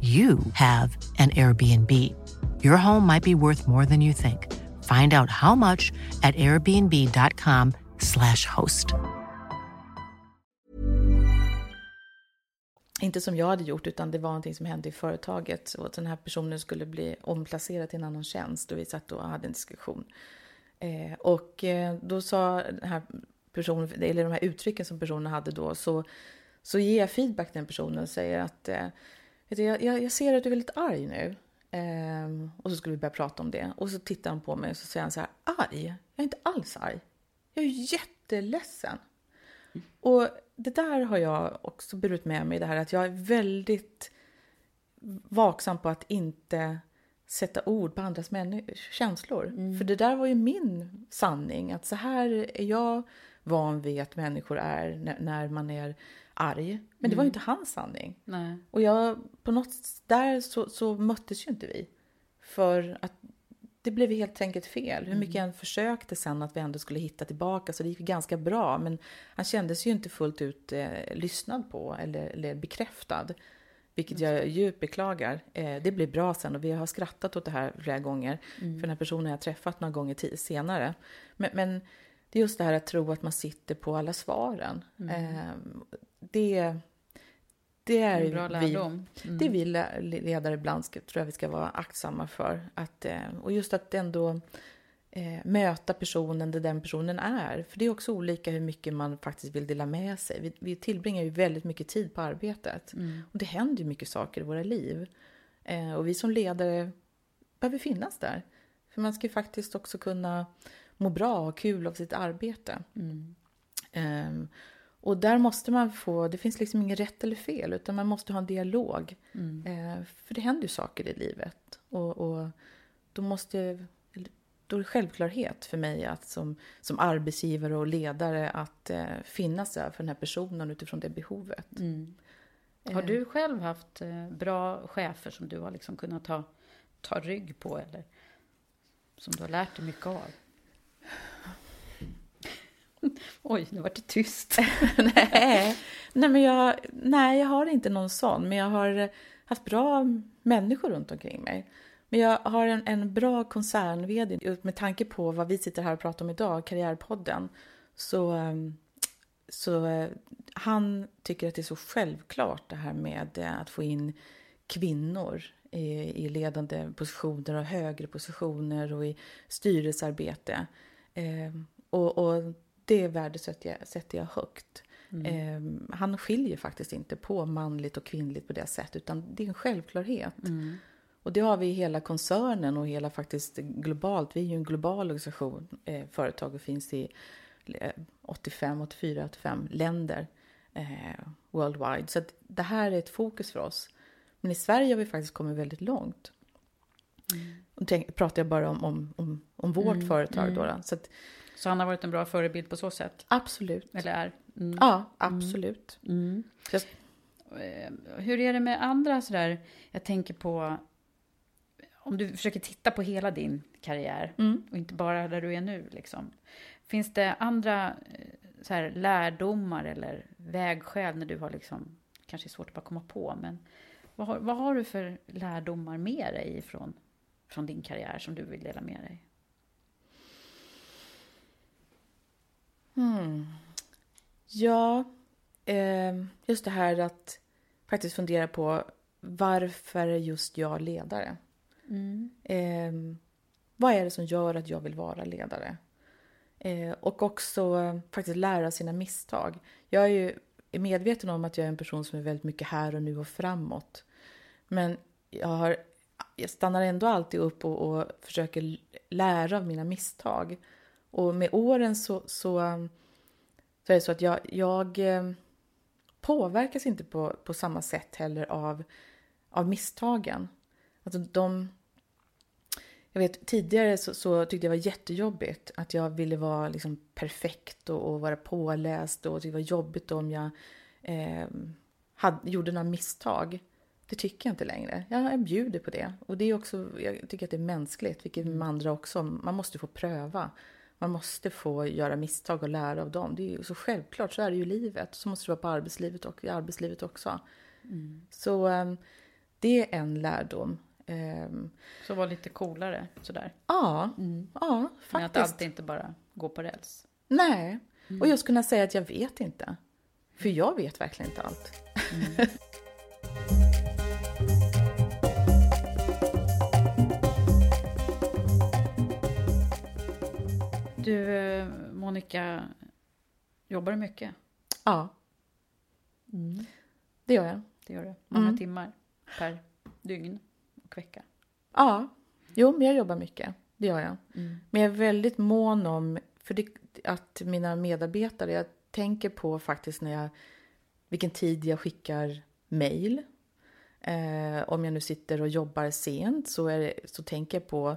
you have an Airbnb. Your home might be worth more than you think. Find out how much at airbnb.com/slash host.
Inte som jag hade gjort, utan det var någonting som hände i företaget. Och att den här personen skulle bli omplacerad till en annan tjänst. Och vi satt och hade en diskussion. Eh, och eh, då sa den här personen, eller de här uttrycken som personen hade då, så, så ger jag feedback till den personen och säger att eh, vet du, jag, jag ser att du är väldigt arg nu. Eh, och så skulle vi börja prata om det. Och så tittar han på mig och så säger han så här, arg? Jag är inte alls arg. Jag är jätteledsen. Mm. Och det där har jag också burit med mig, det här att jag är väldigt vaksam på att inte sätta ord på andras känslor. Mm. För det där var ju min sanning, att så här är jag van vid att människor är när man är arg. Men mm. det var ju mm. inte hans sanning.
Nej.
Och jag, på något där så, så möttes ju inte vi. För att det blev helt enkelt fel. Hur mycket mm. jag än försökte sen att vi ändå skulle hitta tillbaka så det gick ganska bra. Men han kändes ju inte fullt ut eh, lyssnad på eller, eller bekräftad. Vilket jag djupt beklagar. Eh, det blir bra sen och vi har skrattat åt det här flera gånger. Mm. För den här personen har jag träffat några gånger senare. Men, men, det är just det här att tro att man sitter på alla svaren. Mm. Eh, det, det är
en bra lärdom.
Vi, mm. Det vi ledare ibland ska, tror jag vi ska vara aktsamma för. Att, eh, och just att ändå eh, möta personen där den personen är. För det är också olika hur mycket man faktiskt vill dela med sig. Vi, vi tillbringar ju väldigt mycket tid på arbetet. Mm. Och det händer ju mycket saker i våra liv. Eh, och vi som ledare behöver finnas där. För man ska ju faktiskt också kunna må bra och ha kul av sitt arbete. Mm. Um, och där måste man få, det finns liksom inget rätt eller fel, utan man måste ha en dialog. Mm. Eh, för det händer ju saker i livet. Och, och då måste då är det självklarhet för mig att som, som arbetsgivare och ledare att eh, finnas där för den här personen utifrån det behovet. Mm.
Har du själv haft eh, bra chefer som du har liksom kunnat ta, ta rygg på eller som du har lärt dig mycket av? (laughs) Oj, nu var det tyst. (laughs)
nej, nej, men jag, nej, jag har inte någon sån, men jag har haft bra människor runt omkring mig. Men jag har en, en bra koncern med tanke på vad vi sitter här och pratar om idag, Karriärpodden. Så, ehm, så eh, han tycker att det är så självklart det här med eh, att få in kvinnor i, i ledande positioner och högre positioner och i styrelsearbete. Eh, och, och det värdesätter jag, sätter jag högt. Mm. Eh, han skiljer faktiskt inte på manligt och kvinnligt på det sättet, utan det är en självklarhet. Mm. Och det har vi i hela koncernen och hela faktiskt globalt. Vi är ju en global organisation, eh, företag och finns i 85, 84, 85 länder eh, worldwide. Så det här är ett fokus för oss. Men i Sverige har vi faktiskt kommit väldigt långt. Mm. Och tänk, pratar jag bara om, om, om, om vårt mm. företag då. då. Så att,
så han har varit en bra förebild på så sätt?
Absolut.
Eller är?
Mm. Ja, absolut. Mm.
Eh, hur är det med andra sådär, jag tänker på, om du försöker titta på hela din karriär mm. och inte bara där du är nu liksom. Finns det andra eh, så här, lärdomar eller vägskäl när du har liksom, kanske är svårt att bara komma på, men vad har, vad har du för lärdomar med dig från, från din karriär som du vill dela med dig?
Hmm. Ja, eh, just det här att faktiskt fundera på varför är just jag ledare? Mm. Eh, vad är det som gör att jag vill vara ledare? Eh, och också eh, faktiskt lära sina misstag. Jag är ju medveten om att jag är en person som är väldigt mycket här och nu och framåt. Men jag, har, jag stannar ändå alltid upp och, och försöker lära av mina misstag. Och med åren så, så, så är det så att jag, jag eh, påverkas inte på, på samma sätt heller av, av misstagen. Alltså de, jag vet, tidigare så, så, tyckte jag det var jättejobbigt att jag ville vara liksom perfekt och, och vara påläst och det var jobbigt om jag eh, hade, gjorde några misstag. Det tycker jag inte längre. Jag bjuder på det. Och det är också, jag tycker att det är mänskligt, vilket med andra också. Man måste få pröva. Man måste få göra misstag och lära av dem. Det är ju så självklart, så är det ju i livet. Så måste det vara på arbetslivet och i arbetslivet också. Mm. Så um, det är en lärdom. Um,
så var lite coolare sådär?
Ja, mm. ja faktiskt. Men
att allt inte bara går på räls?
Nej, mm. och just kunna säga att jag vet inte. För jag vet verkligen inte allt.
Du, Monica, jobbar du mycket?
Ja. Det gör jag.
Det gör du. Många
Mm.
timmar per dygn och vecka.
Ja, jo, men jag jobbar mycket. Det gör jag.
Mm.
Men jag är väldigt mån om för det, att mina medarbetare, jag tänker på faktiskt när jag, vilken tid jag skickar mejl. Eh, om jag nu sitter och jobbar sent så, är så tänker jag på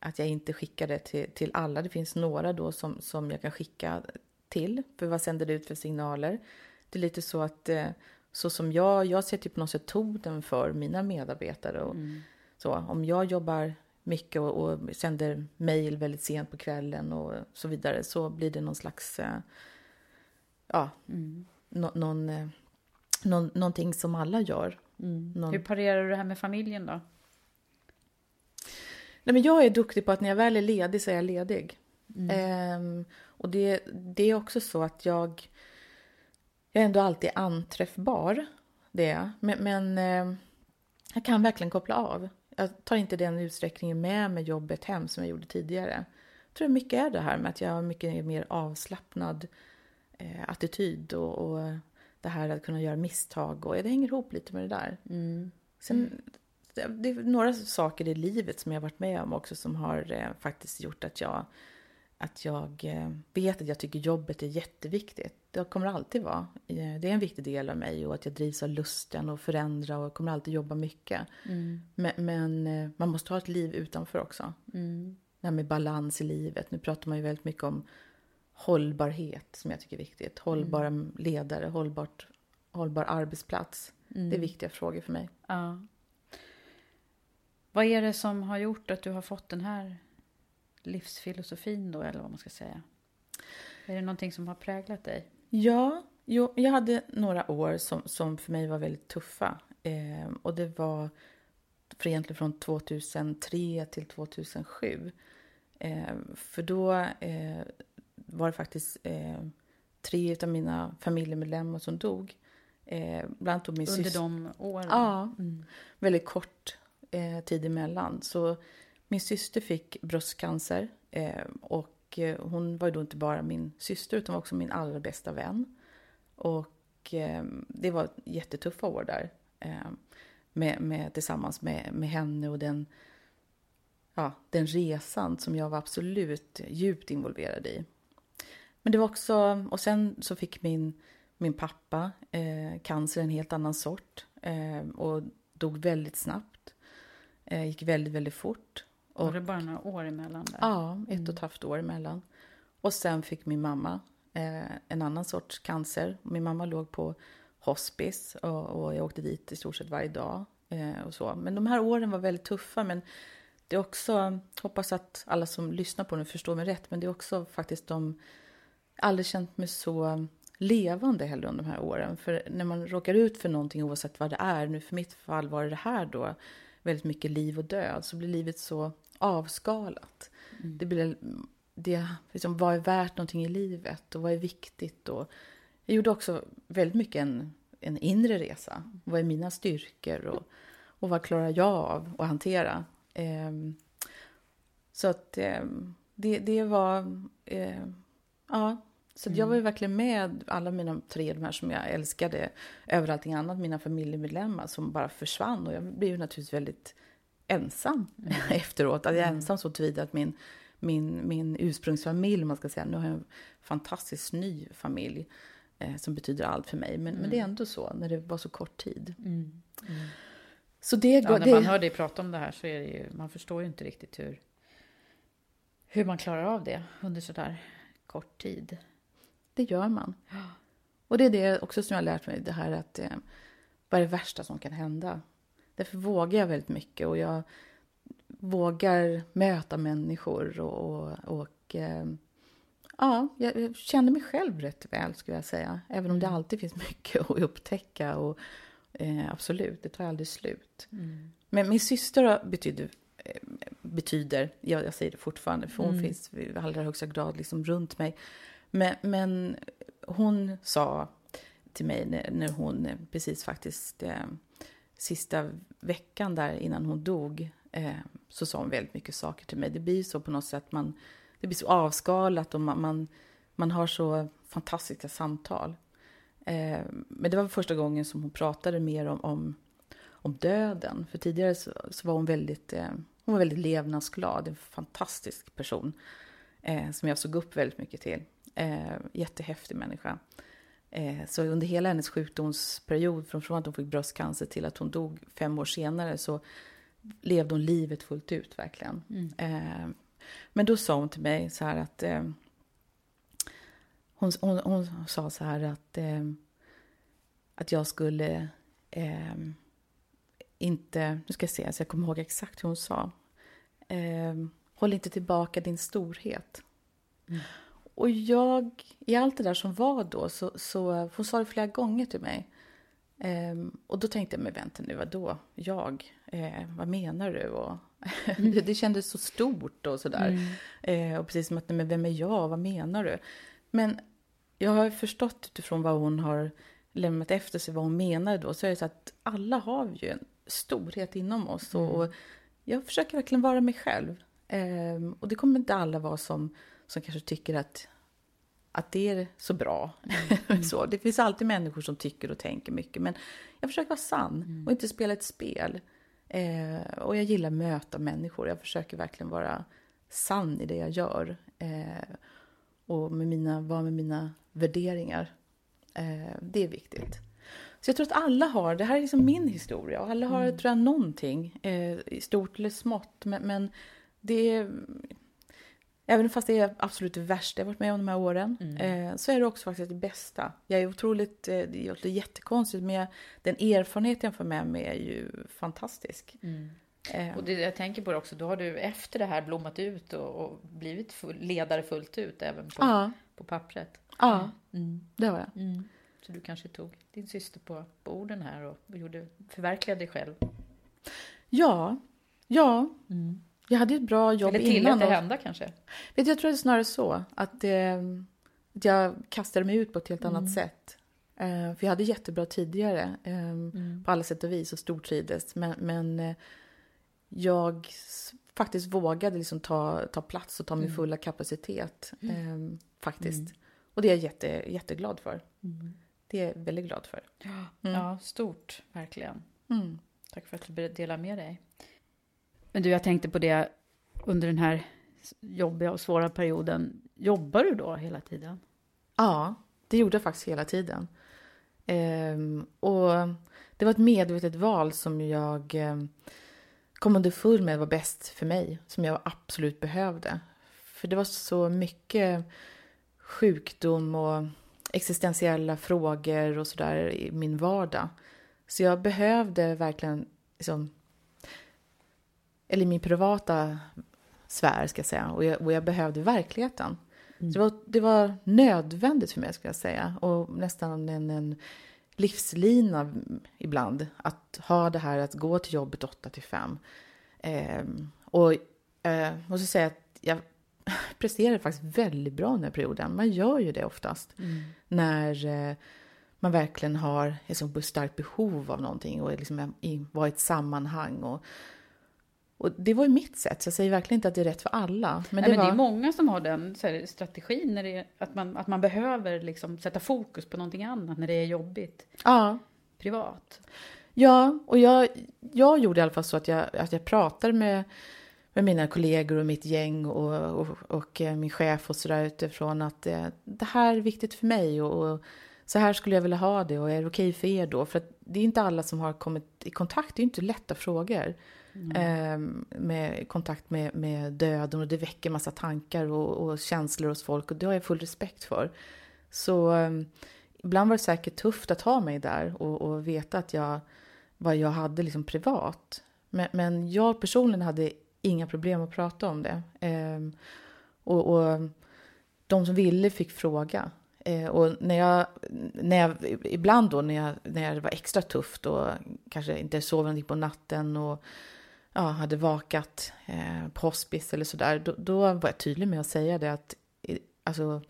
att jag inte skickar det till, till alla. Det finns några då som, som jag kan skicka till. För vad sänder det ut för signaler? Det är lite så att eh, så som jag, jag sätter på något sätt tonen för mina medarbetare. Och, så, om jag jobbar mycket och, och sänder mejl väldigt sent på kvällen och så vidare så blir det någon slags, eh, ja, nå, någon, eh, någon, någonting som alla gör. Någon,
Hur parerar du det här med familjen då?
Nej, men jag är duktig på att när jag väl är ledig så är jag ledig. Ehm, och det, det är också så att jag, jag är ändå alltid anträffbar. Det är. Men, men eh, jag kan verkligen koppla av. Jag tar inte den utsträckningen med mig jobbet hem som jag gjorde tidigare. Jag tror mycket är det här med att jag har mycket mer avslappnad eh, attityd och, och det här att kunna göra misstag. Och det hänger ihop lite med det där. Sen, det, är några saker i livet som jag har varit med om också som har eh, faktiskt gjort att jag, att jag eh, vet att jag tycker jobbet är jätteviktigt. Det kommer alltid vara. Eh, det är en viktig del av mig och att jag drivs av lusten och förändra och kommer alltid jobba mycket. Men, men eh, man måste ha ett liv utanför också. Det här med balans i livet. Nu pratar man ju väldigt mycket om hållbarhet som jag tycker är viktigt. Hållbara ledare, hållbart, hållbar arbetsplats. Det är viktiga frågor för mig.
Ja. Vad är det som har gjort att du har fått den här livsfilosofin då, eller vad man ska säga? Är det någonting som har präglat dig?
Ja, jo, jag hade några år som, som för mig var väldigt tuffa. Eh, och det var egentligen från 2003 till 2007. Eh, för då eh, var det faktiskt eh, tre av mina familjemedlemmar som dog. Eh, bland annat min
Under
syster.
de åren?
Ja, väldigt kort eh, tid emellan. Så min syster fick bröstcancer eh, och eh, hon var ju då inte bara min syster utan var också min allra bästa vän. Och eh, det var jättetuffa år där. Eh, med, med, tillsammans med, med henne och den, ja, den resan som jag var absolut djupt involverad i. Men det var också, och sen så fick min, min pappa eh, cancer, en helt annan sort. Eh, och dog väldigt snabbt. Eh, gick väldigt, väldigt fort.
Var
Och,
det bara några år emellan där?
ja, ett och ett halvt år emellan. Och sen fick min mamma eh, en annan sorts cancer. Min mamma låg på hospice och, och jag åkte dit i stort sett varje dag. Eh, och så. Men de här åren var väldigt tuffa. Men det är också, hoppas att alla som lyssnar på den förstår mig rätt, men det är också faktiskt de, aldrig känt mig så levande heller under de här åren. För när man råkar ut för någonting oavsett vad det är, nu för mitt fall var det det här då, väldigt mycket liv och död, så blir livet så avskalat. Det blir, det, liksom, vad är värt någonting i livet och vad är viktigt? Och jag gjorde också väldigt mycket en, en inre resa. Vad är mina styrkor och, och vad klarar jag av att hantera? Ehm, så att ehm, det, det var... Eh, ja, så att jag var ju verkligen med alla mina tre, de här som jag älskade över allting annat, mina familjemedlemmar som bara försvann. Och jag blev ju naturligtvis väldigt ensam (laughs) efteråt. Att jag är ensam så tillvida att min, min, min ursprungsfamilj, man ska säga, nu har jag en fantastiskt ny familj eh, som betyder allt för mig. Men, men det är ändå så, när det var så kort tid. Så det,
Ja, när
det,
man hör dig prata om det här så är det ju, man förstår ju inte riktigt hur, hur man klarar av det under sådär kort tid.
Det gör man. Och det är det också som jag har lärt mig, det här att eh, vad är det värsta som kan hända? Därför vågar jag väldigt mycket och jag vågar möta människor och, och, och eh, ja, jag känner mig själv rätt väl skulle jag säga. Även om det alltid finns mycket (laughs) att upptäcka och eh, absolut, det tar aldrig slut. Men min syster betyder, eh, betyder jag, jag säger det fortfarande, för hon finns i allra högsta grad liksom runt mig. Men, men hon sa till mig när, när hon precis faktiskt eh, sista veckan där innan hon dog eh, så sa hon väldigt mycket saker till mig. Det blir ju så på något sätt man det blir så avskalat och man, man, man har så fantastiska samtal. Eh, men det var första gången som hon pratade mer om, om, om döden. För tidigare så, så var hon väldigt, eh, hon var väldigt levnadsglad, en fantastisk person eh, som jag såg upp väldigt mycket till. Eh, jättehäftig människa. Eh, så under hela hennes sjukdomsperiod, från, att hon fick bröstcancer till att hon dog fem år senare, så levde hon livet fullt ut verkligen. Mm. Eh, men då sa hon till mig så här att eh, hon, hon, hon, sa så här att, eh, att jag skulle eh, inte, nu ska jag se, så jag kommer ihåg exakt hur hon sa. Eh, håll inte tillbaka din storhet. Mm. Och jag, i allt det där som var då, så, så hon sa det flera gånger till mig. Um, och då tänkte jag, men vänta nu, vadå? Jag? Eh, vad menar du? Och, (laughs) mm. det, det kändes så stort och sådär. Mm. Eh, och precis som att, men vem är jag? Vad menar du? Men jag har förstått utifrån vad hon har lämnat efter sig, vad hon menade då, så är det så att alla har ju en storhet inom oss. Mm. Och, jag försöker verkligen vara mig själv. Eh, och det kommer inte alla vara som, som kanske tycker att, att det är så bra. Mm. (laughs) så, det finns alltid människor som tycker och tänker mycket, men jag försöker vara sann mm. och inte spela ett spel. Eh, och jag gillar att möta människor. Jag försöker verkligen vara sann i det jag gör. Eh, och med mina, vara med mina värderingar. Eh, det är viktigt. Så jag tror att alla har, det här är liksom min historia, och alla har mm. tror jag, någonting, eh, stort eller smått. Men, men det är, även fast det är absolut det värsta jag varit med om de här åren, mm. eh, så är det också faktiskt det bästa. Jag är otroligt, eh, det låter jättekonstigt, men jag, den erfarenhet jag får med mig är ju fantastisk.
Mm. Eh. Och det, jag tänker på det också, då har du efter det här blommat ut och, och blivit full, ledare fullt ut även på, ja. på pappret.
Ja, mm. det har jag.
Mm. Så du kanske tog din syster på, på orden här och, och gjorde, förverkligade dig själv?
Ja, ja. Mm. Jag hade ett bra jobb
innan. Eller tillät det hända kanske?
Vet du, jag tror det är snarare så att, eh, att jag kastade mig ut på ett helt annat mm. sätt. Eh, för jag hade jättebra tidigare eh, mm. på alla sätt och vis och stortrivdes. Men, men eh, jag faktiskt vågade liksom ta, ta plats och ta min mm. fulla kapacitet. Eh, faktiskt. Mm. Och det är jag jätte, jätteglad för. Mm. Det är jag väldigt glad för.
Ja, mm. stort, verkligen. Mm. Tack för att du delade med dig. Men du, jag tänkte på det under den här jobbiga och svåra perioden. Jobbar du då hela tiden?
Ja, det gjorde jag faktiskt hela tiden. Ehm, och det var ett medvetet val som jag ehm, kom underfull med var bäst för mig, som jag absolut behövde. För det var så mycket sjukdom och existentiella frågor och sådär i min vardag. Så jag behövde verkligen, liksom, eller i min privata sfär ska jag säga, och jag, och jag behövde verkligheten. Mm. Det var, det var nödvändigt för mig ska jag säga, och nästan en, en livslina ibland. Att ha det här att gå till jobbet 8 till 5. Eh, och eh, måste säga att jag (laughs) presterade faktiskt väldigt bra den här perioden. Man gör ju det oftast. Mm. När eh, man verkligen har ett så starkt behov av någonting och liksom var i ett sammanhang. Och, och det var ju mitt sätt, så jag säger verkligen inte att det är rätt för alla.
Men,
Nej,
det,
men
det är många som har den här, strategin, när det är, att, man, att man behöver liksom sätta fokus på någonting annat när det är jobbigt.
Ja.
Privat.
Ja, och jag, jag gjorde i alla fall så att jag, att jag pratade med, med mina kollegor och mitt gäng och, och, och eh, min chef och sådär utifrån att det, eh, det här är viktigt för mig och, och, så här skulle jag vilja ha det och är det okej okay för er då? För det är inte alla som har kommit i kontakt, det är inte lätta frågor. Mm. Eh, med kontakt med, med döden och det väcker massa tankar och, och, känslor hos folk och det har jag full respekt för. Så eh, ibland var det säkert tufft att ha mig där och, och veta att jag, vad jag hade liksom privat. Men, men jag personligen hade inga problem att prata om det. Eh, och, och, de som ville fick fråga. Eh, och när jag, när jag, ibland då när jag, när det var extra tufft och kanske inte sov någonting på natten och ja, hade vakat eh, på hospice eller sådär, då, då var jag tydlig med att säga det att alltså,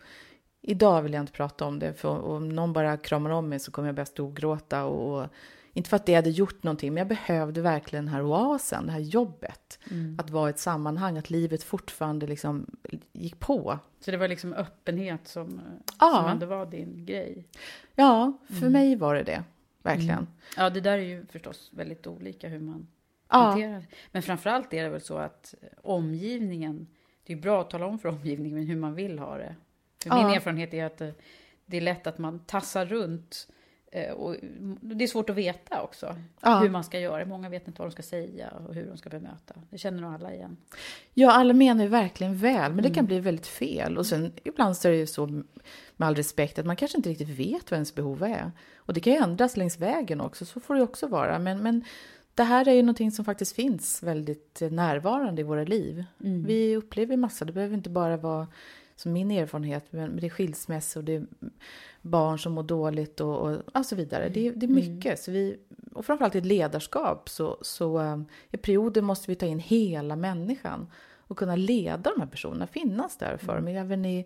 idag vill jag inte prata om det, för om någon bara kramar om mig så kommer jag börja storgråta och, och inte för att det hade gjort någonting, men jag behövde verkligen den här oasen, det här jobbet.
Mm.
Att vara i ett sammanhang, att livet fortfarande liksom gick på.
Så det var liksom öppenhet som,
Ja.
som ändå var din grej?
Ja, för
Mm.
mig var det det, verkligen.
Mm. Ja, det där är ju förstås väldigt olika hur man. Hanterar det. Men framförallt är det väl så att omgivningen, det är bra att tala om för (laughs) omgivningen hur man vill ha det. För. Min erfarenhet är att eh, det är lätt att man tassar runt eh, och det är svårt att veta också
Ja.
hur man ska göra. Många vet inte vad de ska säga och hur de ska bemöta. Det känner nog alla igen.
Ja, alla menar ju verkligen väl, men det
Mm.
kan bli väldigt fel. Och sen ibland så är det ju så, med all respekt, att man kanske inte riktigt vet vad ens behov är. Och det kan ju ändras längs vägen också, så får det också vara. Men, men det här är ju någonting som faktiskt finns väldigt närvarande i våra liv.
Mm.
Vi upplever massa, det behöver inte bara vara som min erfarenhet, men det är skilsmässor, det är barn som mår dåligt och, och, och så vidare. Det, är- det är mycket. Så vi, och framförallt i ett ledarskap så, så eh, i perioder måste vi ta in hela människan och kunna leda de här personerna, finnas där för dem, även i,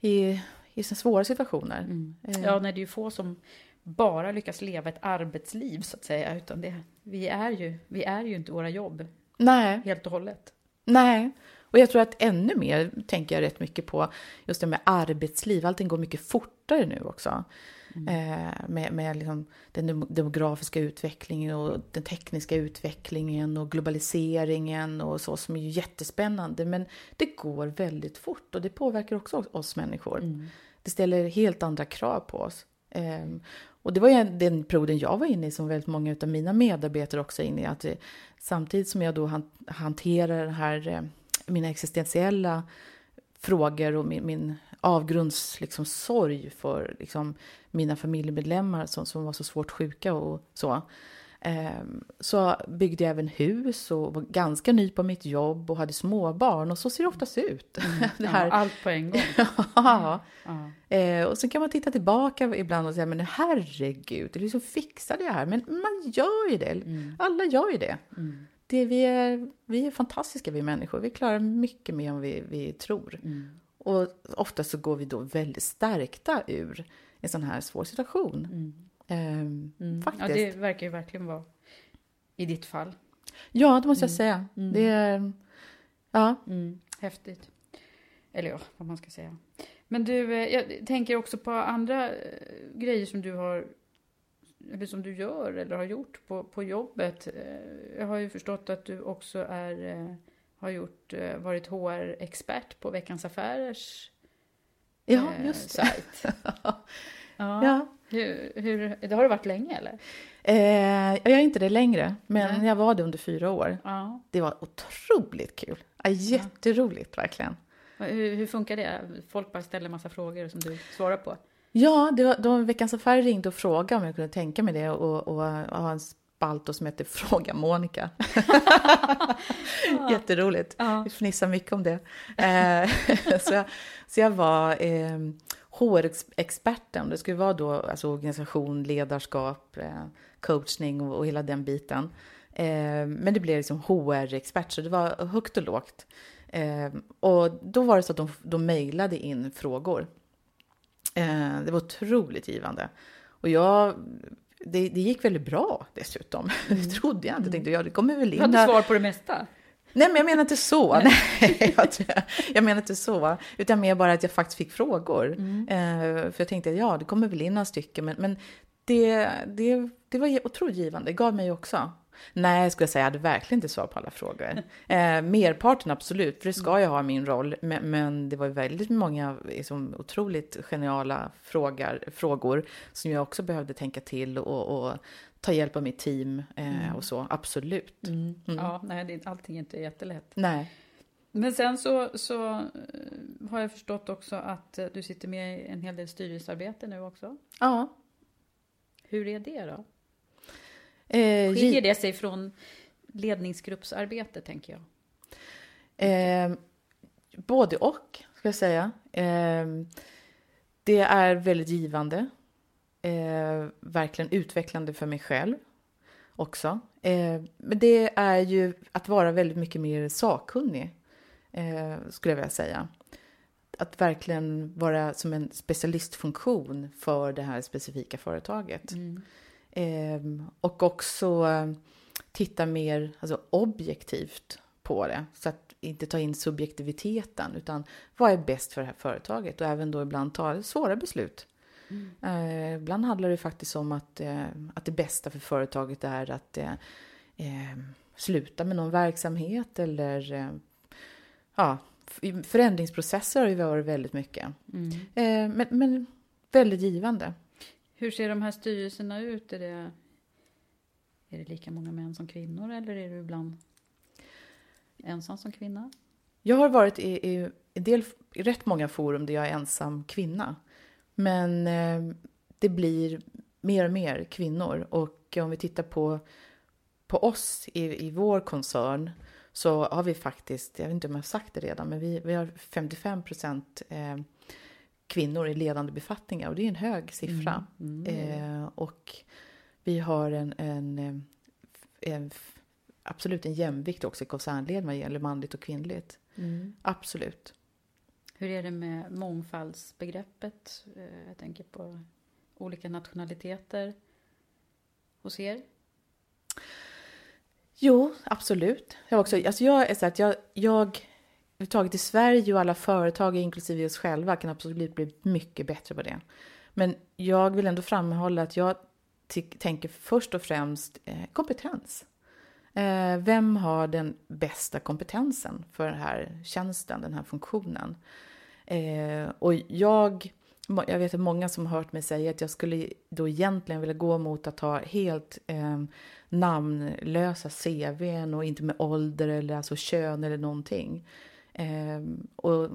i, i svåra situationer. Eh,
Ja, nej, det är ju få som bara lyckas leva ett arbetsliv så att säga. Utan det, vi, är ju, vi är ju inte våra jobb
Nej,
helt och hållet.
nej. Och jag tror att ännu mer tänker jag rätt mycket på just det med arbetsliv. Allting går mycket fortare nu också. Eh, med med liksom den dem- demografiska utvecklingen och den tekniska utvecklingen och globaliseringen och så som är ju jättespännande. Men det går väldigt fort och det påverkar också oss människor. Det ställer helt andra krav på oss. Ehm, och det var ju den perioden jag var inne i som väldigt många av mina medarbetare också är inne i. Att eh, samtidigt som jag då han, hanterar den här, eh, mina existentiella frågor och min, min avgrunds liksom, sorg för liksom, mina familjemedlemmar som, som var så svårt sjuka och så. Ehm, så byggde jag även hus och var ganska ny på mitt jobb och hade småbarn och så ser det oftast ut. (laughs) det här,
Ja, allt på en gång. (laughs)
ja. Eh, och så kan man titta tillbaka ibland och säga, men herregud, det liksom fixade jag här. Men man gör ju det. Alla gör ju det. det vi, är, vi är fantastiska vi människor. Vi klarar mycket mer än vi, vi tror. Och ofta så går vi då väldigt stärkta ur en sån här svår situation. Ehm, Faktiskt.
Ja, det verkar ju verkligen vara i ditt fall.
Ja, det måste jag säga. Det är... Ja.
Mm. Häftigt. Eller ja, vad man ska säga. Men du, eh, jag tänker också på andra eh, grejer som du har eller som du gör eller har gjort på, på jobbet. Eh, Jag har ju förstått att du också är, har gjort, varit HR-expert på Veckans Affärers
Ja, just det. (laughs)
Ja.
Ja.
Hur, det har du varit länge eller?
Eh, jag är inte det längre, men
Nej.
jag var det under fyra år.
Ja.
Det var otroligt kul. Ja, jätteroligt, verkligen.
Hur, hur funkar det? Folk bara ställer massa frågor som du svarar på.
Ja, det var, de Veckans Affärer ringde och frågade om jag kunde tänka mig det och, och, och ha en spalt som heter (laughs) Fråga Monica. (laughs) Jätteroligt. Vi fnissar mycket om det. Eh, (laughs) så, jag, så jag var eh, HR-experten. Det skulle vara då alltså organisation, ledarskap, eh, coachning och, och hela den biten. Eh, men det blev liksom HR-expert, så det var högt och lågt. Eh, och då var det så att de, de mejlade in frågor. Eh, det var otroligt givande. Och jag, det, det gick väldigt bra dessutom. (laughs) Det trodde jag inte. Tänkte, ja, det kommer väl
Du
in...
hade
här-
svar på det mesta.
Nej, men jag menar inte så. Nej, (laughs) jag, tror- jag menar inte så. Utan mer bara att jag faktiskt fick frågor. Eh, för jag tänkte, ja, det kommer väl in några stycken. Men, men det, det, det var otroligt givande. Det gav mig också. Nej, skulle jag säga, jag hade verkligen inte svar på alla frågor. (laughs) Eh, merparten absolut, för det ska jag ha i min roll. Men, men det var väldigt många liksom, otroligt geniala frågor, frågor som jag också behövde tänka till och, och ta hjälp av mitt team eh, och så. Absolut.
Ja, nej, det, allting är inte jättelätt.
Nej.
Men sen så, så eh, har jag förstått också att eh, du sitter med i en hel del styrelsearbete nu också.
Ja.
Hur är det då?
Eh,
Skiljer det sig från ledningsgruppsarbete, tänker jag?
Eh, både och, ska jag säga. Eh, det är väldigt givande. Eh, verkligen utvecklande för mig själv också. Eh, men det är ju att vara väldigt mycket mer sakkunnig, eh, skulle jag vilja säga. Att verkligen vara som en specialistfunktion för det här specifika företaget. Ehm, och också eh, titta mer alltså, objektivt på det. Så att inte ta in subjektiviteten, utan vad är bäst för det här företaget? Och även då ibland ta svåra beslut. Mm. Eh, ibland handlar det faktiskt om att, eh, att det bästa för företaget är att eh, eh sluta med någon verksamhet eller eh, ja, förändringsprocesser har ju varit väldigt mycket. Mm. Eh, men, men väldigt givande.
Hur ser de här styrelserna ut? Är det, är det lika många män som kvinnor eller är du ibland ensam som kvinna?
Jag har varit i, i, i, del, i rätt många forum där jag är ensam kvinna. Men eh, det blir mer och mer kvinnor. Och om vi tittar på, på oss i, i vår koncern så har vi faktiskt, jag vet inte om jag har sagt det redan, men vi, vi har 55 procent eh, kvinnor i ledande befattningar och det är en hög siffra. Mm. Mm. Eh, och vi har en, en, eh, en, absolut en jämvikt också i koncernledningen vad gäller manligt och kvinnligt. Mm. Absolut.
Hur är det med mångfaldsbegreppet? Eh, jag tänker på olika nationaliteter hos er.
Jo, absolut. Jag, också, alltså jag är så att jag, jag överhuvudtaget i Sverige och alla företag, inklusive oss själva, kan absolut bli mycket bättre på det. Men jag vill ändå framhålla att jag tänker först och främst eh, kompetens. Eh, vem har den bästa kompetensen för den här tjänsten, den här funktionen? Eh, och jag, jag vet att många som har hört mig säga att jag skulle då egentligen vilja gå mot att ha helt eh, namnlösa CVn och inte med ålder eller alltså kön eller någonting. Eh, och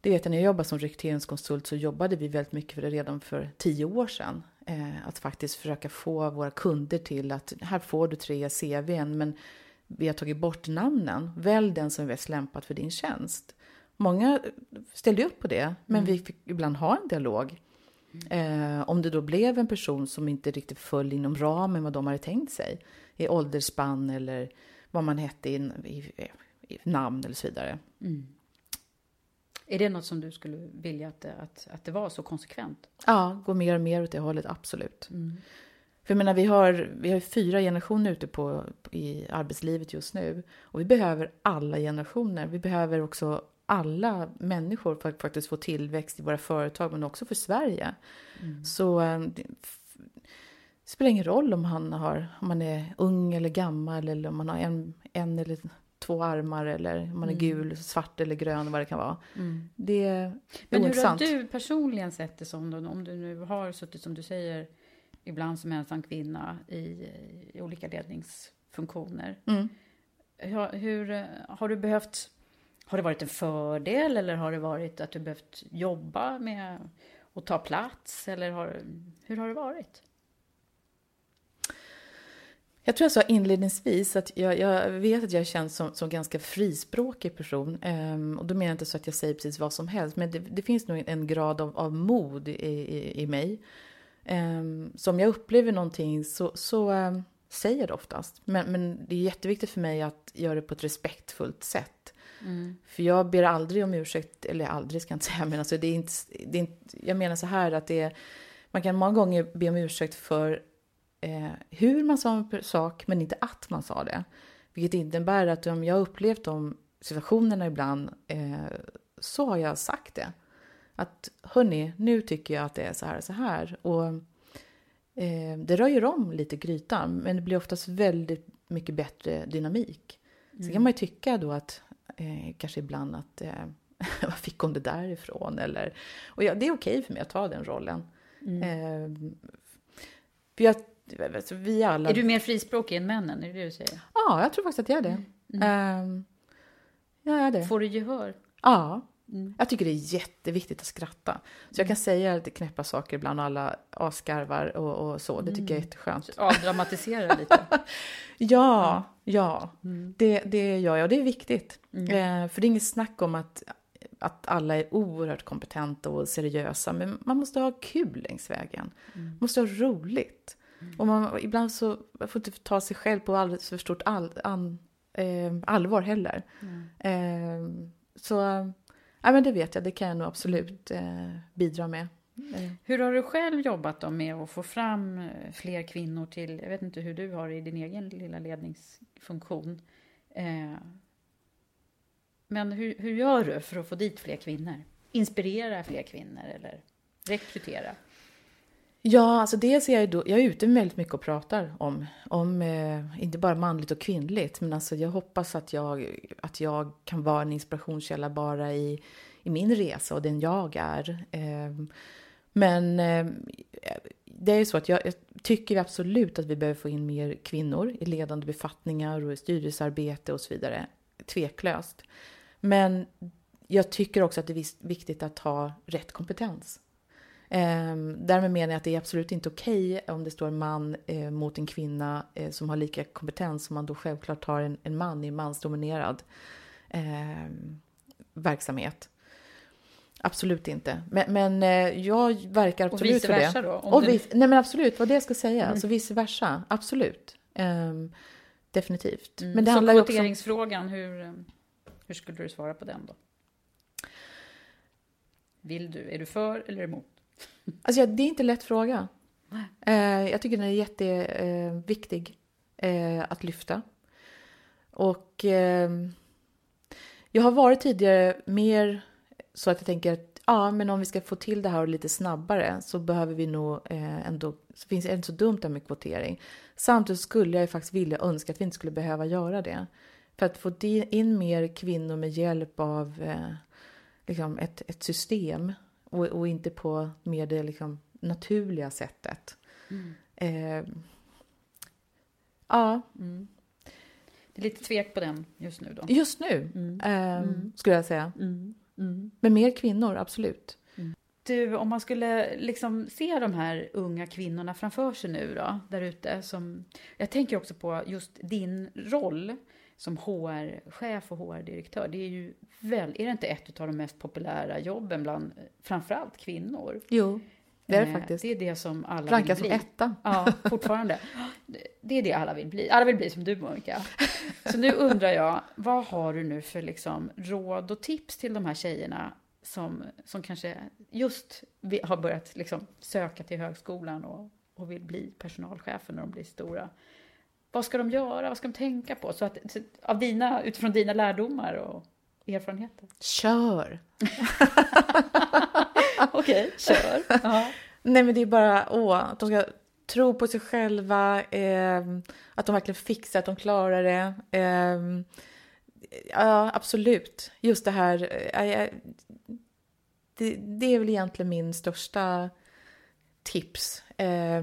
det vet jag, när jag jobbade som rekryteringskonsult så jobbade vi väldigt mycket för det redan för tio år sedan. Eh, att faktiskt försöka få våra kunder till att här får du tre CVn men vi har tagit bort namnen. Välj den som är bäst lämpad för din tjänst. Många ställde upp på det, men mm. vi fick ibland ha en dialog. Eh, om det då blev en person som inte riktigt föll inom ramen vad de hade tänkt sig i åldersspann eller vad man hette i, i, i namn eller så vidare. Mm.
Är det något som du skulle vilja att det, att, att det var så konsekvent?
Ja, gå mer och mer åt det hållet, absolut. Mm. För jag menar, vi har, vi har fyra generationer ute på, i arbetslivet just nu. Och vi behöver alla generationer. Vi behöver också alla människor för att faktiskt få tillväxt i våra företag, men också för Sverige. Mm. Så eh, det spelar ingen roll om, han har, om man är ung eller gammal eller om man har en, en eller två armar eller om man är mm. gul, svart eller grön, vad det kan vara. Mm. Det är
Men hur har du personligen sett det som då, om du nu har suttit som du säger, ibland som ensam kvinna i, i olika ledningsfunktioner. Mm. Hur, hur, har du behövt, har det varit en fördel eller har det varit att du behövt jobba med att ta plats eller har, hur har det varit?
Jag tror jag sa inledningsvis att jag, jag vet att jag känns som, som ganska frispråkig person. Um, och då menar jag inte så att jag säger precis vad som helst, men det, det finns nog en grad av, av mod i, i, i mig. Ehm, um, så om jag upplever någonting så, så um, säger jag det oftast. Men, men det är jätteviktigt för mig att göra det på ett respektfullt sätt. Mm. För jag ber aldrig om ursäkt, eller aldrig ska jag inte säga, men alltså det är inte, det är inte, jag menar så här att det är, man kan många gånger be om ursäkt för eh, hur man sa en sak, men inte att man sa det. Vilket innebär att om jag upplevt de situationerna ibland eh, så har jag sagt det. Att hörni, nu tycker jag att det är så här och så här. Och eh, det röjer om lite grytan, men det blir oftast väldigt mycket bättre dynamik. Mm. Sen kan man ju tycka då att eh, kanske ibland att eh, (laughs) vad fick hon det därifrån? Eller, och ja, det är okej för mig att ta den rollen. Mm. Eh, för jag Alltså, vi alla...
Är du mer frispråkig än männen? Är det det du säger?
Ja, jag tror faktiskt att jag är det. Mm. Mm. jag är det.
Får du gehör?
Ja. Mm. Jag tycker det är jätteviktigt att skratta. Så jag kan säga lite knäppa saker ibland och alla asgarvar och, och så. Det tycker jag är mm. jätteskönt. (laughs)
Ja, dramatisera lite.
ja, ja. Mm. Det, det gör jag och det är viktigt. Mm. Eh, för det är inget snack om att, att alla är oerhört kompetenta och seriösa. Men man måste ha kul längs vägen. Man måste ha roligt. Och man, ibland så man får inte ta sig själv på alldeles för stort all, an, eh, allvar heller. Mm. Eh, så ja, men det vet jag, det kan jag nog absolut eh, bidra med. Mm.
Hur har du själv jobbat då med att få fram eh, fler kvinnor till, jag vet inte hur du har det i din egen lilla ledningsfunktion. Eh, men hur, hur gör du för att få dit fler kvinnor? Inspirera fler kvinnor eller rekrytera?
Ja, alltså dels är jag, då, jag är ute väldigt mycket och pratar om, om eh, inte bara manligt och kvinnligt, men alltså jag hoppas att jag, att jag kan vara en inspirationskälla bara i, i min resa och den jag är. Eh, men eh, det är ju så att jag, jag, tycker absolut att vi behöver få in mer kvinnor i ledande befattningar och i styrelsearbete och så vidare. Tveklöst. Men jag tycker också att det är viktigt att ha rätt kompetens. Eh, därmed menar jag att det är absolut inte okej okay om det står en man eh, mot en kvinna eh, som har lika kompetens som man då självklart tar en, en man i en mansdominerad eh, verksamhet. Absolut inte. Men, men eh, jag verkar absolut
och vice versa
för
det. Då,
och du... Nej men absolut, vad det jag ska säga. Mm. Alltså vice versa, absolut. Um, definitivt.
Mm.
Men det
Så
handlar
kvoteringsfrågan, också... hur, hur skulle du svara på den då? Vill du, är du för eller emot?
Alltså det är inte en lätt fråga. Uh, jag tycker den är jätteviktig uh, att lyfta. Och ehm, jag har varit tidigare mer så att jag tänker att ja, men om vi ska få till det här lite snabbare så behöver vi nog eh, ändå, så finns det inte så dumt med kvotering. Samtidigt skulle jag faktiskt vilja önska att vi inte skulle behöva göra det. För att få in mer kvinnor med hjälp av eh, liksom ett, ett system och, och, inte på mer det liksom naturliga sättet. Mm. Eh, ja. Mm.
Det är lite tvek på den just nu då?
Just nu. Eh, skulle jag säga. Mm. Men mer kvinnor, absolut.
Du, om man skulle liksom se de här unga kvinnorna framför sig nu då, där ute. Som, jag tänker också på just din roll som HR-chef och HR-direktör. Det är ju väl, är det inte ett av de mest populära jobben bland framförallt kvinnor?
Jo, det är det eh, faktiskt.
Det är det som alla
Rankas
vill bli.
som etta.
Ja, fortfarande. Det är det alla vill bli. Alla vill bli som du, Monica. Så nu undrar jag, vad har du nu för liksom råd och tips till de här tjejerna som, som kanske just har börjat liksom söka till högskolan och, och vill bli personalchefer när de blir stora? Vad ska de göra? Vad ska de tänka på? Så att, så, av dina, utifrån dina lärdomar och erfarenheter.
Kör! (laughs)
Okej, kör.
Ja. Nej, men det är bara åh, att de ska tro på sig själva, eh, att de verkligen fixar, att de klarar det. Eh, ja, absolut. Just det här, eh, det, det, är väl egentligen min största tips. Eh,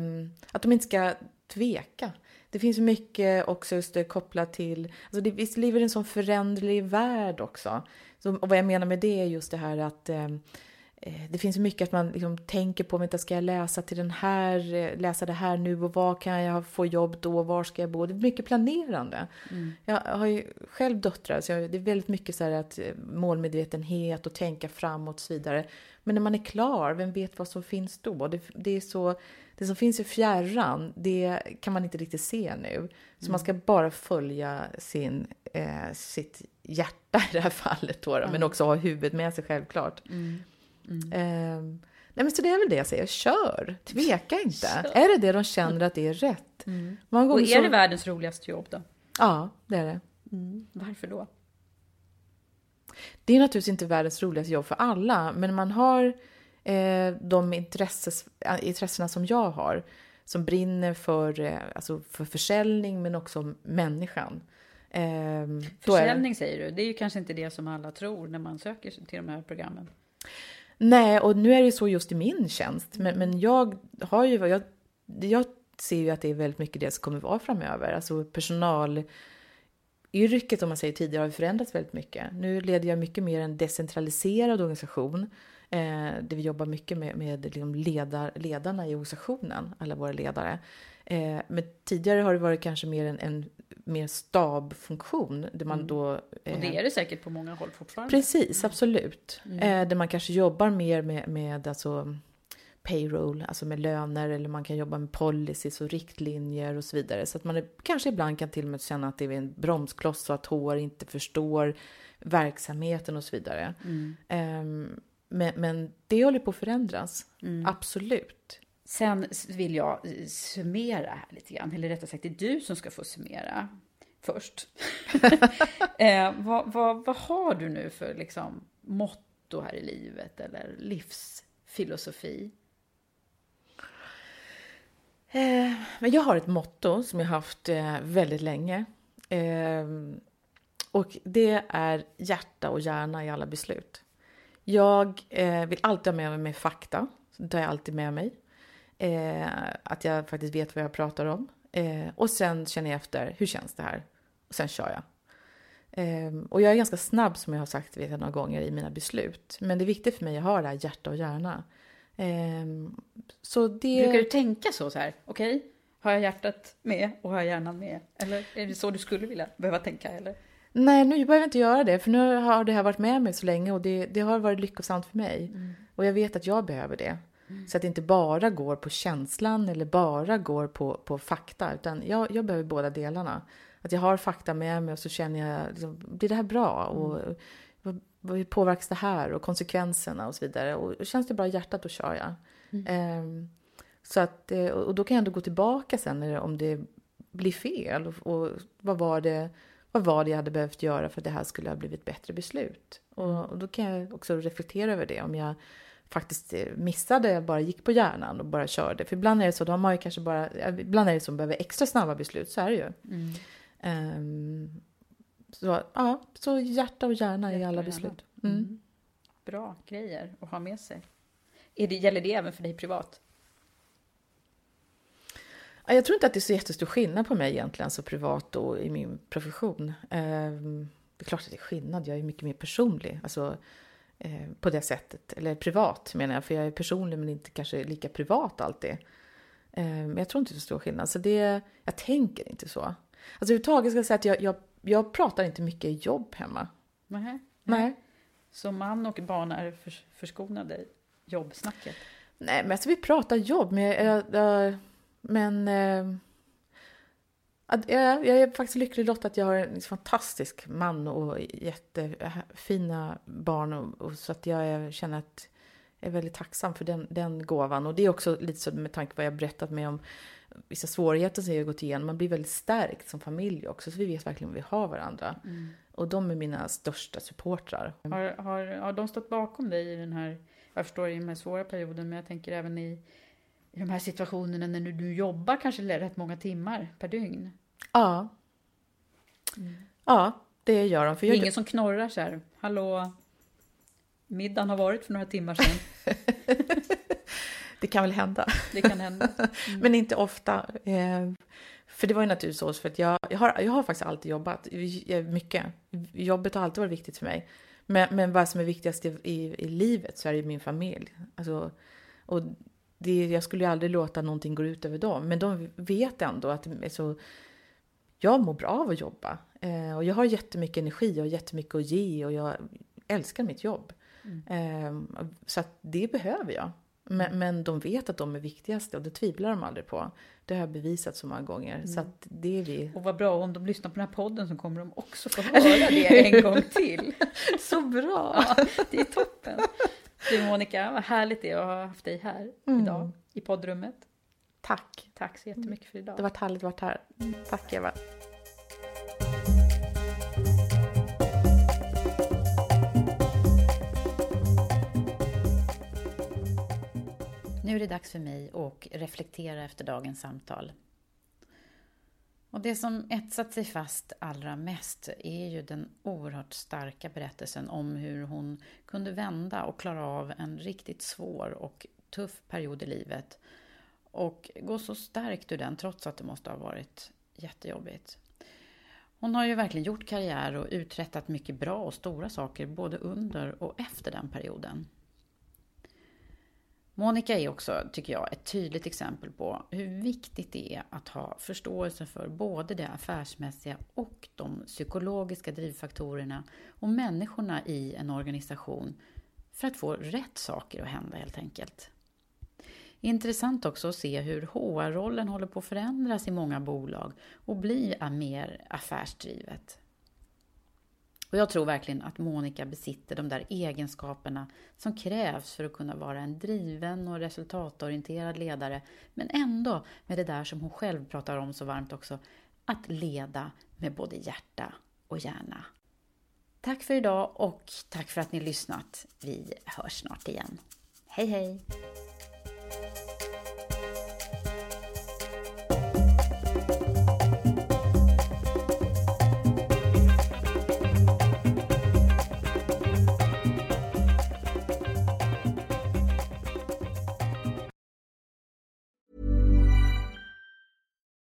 att de inte ska tveka. Det finns mycket också just det kopplat till, alltså det, vi lever i en sån föränderlig värld också. Så, och vad jag menar med det är just det här att eh, Eh, det finns mycket att man liksom tänker på, vänta ska jag läsa till den här, eh, läsa det här nu och var kan jag få jobb då, var ska jag bo? Det är mycket planerande. Mm. Jag har ju själv döttrar så det är väldigt mycket så här att eh, målmedvetenhet och tänka framåt och så vidare. Men när man är klar, vem vet vad som finns då? Det, det är så, det som finns i fjärran, det kan man inte riktigt se nu. Så mm. man ska bara följa sin, eh, sitt hjärta i det här fallet då, mm. men också ha huvudet med sig självklart. Mm. Mm. Eh, nej men så det är väl det jag säger, kör! Tveka inte. (laughs) Kör. Är det det de känner att det är rätt?
Mm. Och är så... det världens roligaste jobb då?
Ja, det är det.
Mm. Varför då?
Det är naturligtvis inte världens roligaste jobb för alla, men man har eh, de intresses, intressena som jag har, som brinner för, eh, alltså för försäljning men också människan.
Eh, Försäljning är... säger du, det är ju kanske inte det som alla tror när man söker till de här programmen.
Nej, och nu är det så just i min tjänst. Men, men jag har ju, jag, jag ser ju att det är väldigt mycket det som kommer vara framöver. Alltså personalyrket, om man säger tidigare, har förändrats väldigt mycket. Nu leder jag mycket mer en decentraliserad organisation. Eh, där vi jobbar mycket med, med liksom ledar, ledarna i organisationen, alla våra ledare. Eh, men tidigare har det varit kanske mer en, en mer stabfunktion. Där man
mm.
då,
eh, och det är det säkert på många håll fortfarande.
Precis, mm. absolut. Mm. Eh, där man kanske jobbar mer med, med alltså, payroll, alltså med löner eller man kan jobba med policies och riktlinjer och så vidare. Så att man är, kanske ibland kan till och med känna att det är en bromskloss och att HR inte förstår verksamheten och så vidare. Mm. Um, men, men det håller på att förändras.
Mm.
Absolut.
Sen vill jag summera här lite grann, eller rättare sagt det är du som ska få summera först. (laughs) eh, vad, vad, vad har du nu för liksom, motto här i livet eller livsfilosofi?
Eh, men jag har ett motto som jag haft eh, väldigt länge. Eh, och det är hjärta och hjärna i alla beslut. Jag eh, vill alltid ha med mig fakta. Det tar jag alltid med mig. Eh, att jag faktiskt vet vad jag pratar om. Eh, och sen känner jag efter, hur känns det här? Och sen kör jag. Eh, och jag är ganska snabb som jag har sagt vet jag, några gånger i mina beslut. Men det är viktigt för mig att ha det här hjärta och hjärna. Eh, så det...
Brukar du tänka så, så här, okej, okay, har jag hjärtat med och har jag hjärnan med? Eller är det så du skulle vilja behöva tänka? Eller?
Nej, nu behöver jag inte göra det, för nu har det här varit med mig så länge och det, det har varit lyckosamt för mig. Mm. Och jag vet att jag behöver det. Mm. Så att det inte bara går på känslan eller bara går på, på fakta, utan jag, jag behöver båda delarna. Att jag har fakta med mig och så känner jag, liksom, blir det här bra? Och mm. vad, vad påverkas det här? Och konsekvenserna och så vidare. Och känns det bra i hjärtat, då kör jag. Um, så att, eh, och då kan jag ändå gå tillbaka sen om det blir fel. Och, och vad var det vad var det jag hade behövt göra för att det här skulle ha blivit ett bättre beslut? Och, mm. och, då kan jag också reflektera över det. Om jag faktiskt eh, missade, bara gick på hjärnan och bara körde. För ibland är det så, då har man ju kanske bara, ibland är det så man behöver extra snabba beslut, så är det ju. Mm. Um, så, ja, så hjärta och hjärna hjärta i alla beslut. Mm. Mm.
Bra grejer att ha med sig. Är det, gäller det även för dig privat?
Jag tror inte att det är så jättestor skillnad på mig egentligen, så privat och i min profession. Ehm, det är klart att det är skillnad, jag är mycket mer personlig. Alltså, eh, på det sättet. Eller privat menar jag, för jag är personlig men inte kanske lika privat alltid. Ehm, men jag tror inte det är så stor skillnad. Så det, jag tänker inte så. Alltså överhuvudtaget ska jag säga att jag, jag, jag pratar inte mycket jobb hemma.
Nej.
Nej.
Så man och barn är förskonade jobbsnacket?
Nej, men alltså vi pratar jobb. Men jag, jag, jag men eh, jag, är faktiskt lycklig lottad att jag har en fantastisk man och jättefina barn. Och, och så att jag är, känner att jag är väldigt tacksam för den, den gåvan. Och det är också lite så med tanke på vad jag berättat med om vissa svårigheter som jag har gått igenom. Man blir väldigt stärkt som familj också, så vi vet verkligen vad vi har varandra. Mm. Och de är mina största supportrar.
Har, har, har de stått bakom dig i den här, jag förstår i den här svåra perioden, men jag tänker även i i de här situationerna när du jobbar kanske rätt många timmar per dygn?
Ja. Mm. Ja, det gör de.
För jag... Ingen som knorrar så här, hallå, middagen har varit för några timmar sedan. (laughs)
det kan väl hända.
Det kan hända.
Mm. Men inte ofta. Eh, för det var ju naturligtvis så, för att jag, jag, har, jag har faktiskt alltid jobbat mycket. Jobbet har alltid varit viktigt för mig. Men, men vad som är viktigast i, i, i livet så är det min familj. Alltså, och det, jag skulle ju aldrig låta någonting gå ut över dem. Men de vet ändå att alltså, jag mår bra av att jobba. Eh, och jag har jättemycket energi och jättemycket att ge och jag älskar mitt jobb. Mm. Eh, så att det behöver jag. Men, men, de vet att de är viktigast och det tvivlar de aldrig på. Det har jag bevisat så många gånger. Mm. Så att det är vi.
Och vad bra, om de lyssnar på den här podden så kommer de också få (laughs) höra det en gång till.
så bra!
Ja, det är toppen. Du Monica, vad härligt det är att ha haft dig här mm. idag i poddrummet.
Tack.
Tack så jättemycket för idag.
Det varit härligt att vara här. Tack Eva.
Nu är det dags för mig att reflektera efter dagens samtal. Och det som etsat sig fast allra mest är ju den oerhört starka berättelsen om hur hon kunde vända och klara av en riktigt svår och tuff period i livet och gå så starkt ur den trots att det måste ha varit jättejobbigt. Hon har ju verkligen gjort karriär och uträttat mycket bra och stora saker både under och efter den perioden. Monica är också, tycker jag, ett tydligt exempel på hur viktigt det är att ha förståelse för både det affärsmässiga och de psykologiska drivfaktorerna och människorna i en organisation för att få rätt saker att hända helt enkelt. Intressant också att se hur HR-rollen håller på att förändras i många bolag och bli mer affärsdrivet. Och jag tror verkligen att Monica besitter de där egenskaperna som krävs för att kunna vara en driven och resultatorienterad ledare, men ändå med det där som hon själv pratar om så varmt också, att leda med både hjärta och hjärna. Tack för idag och tack för att ni lyssnat. Vi hörs snart igen. Hej hej!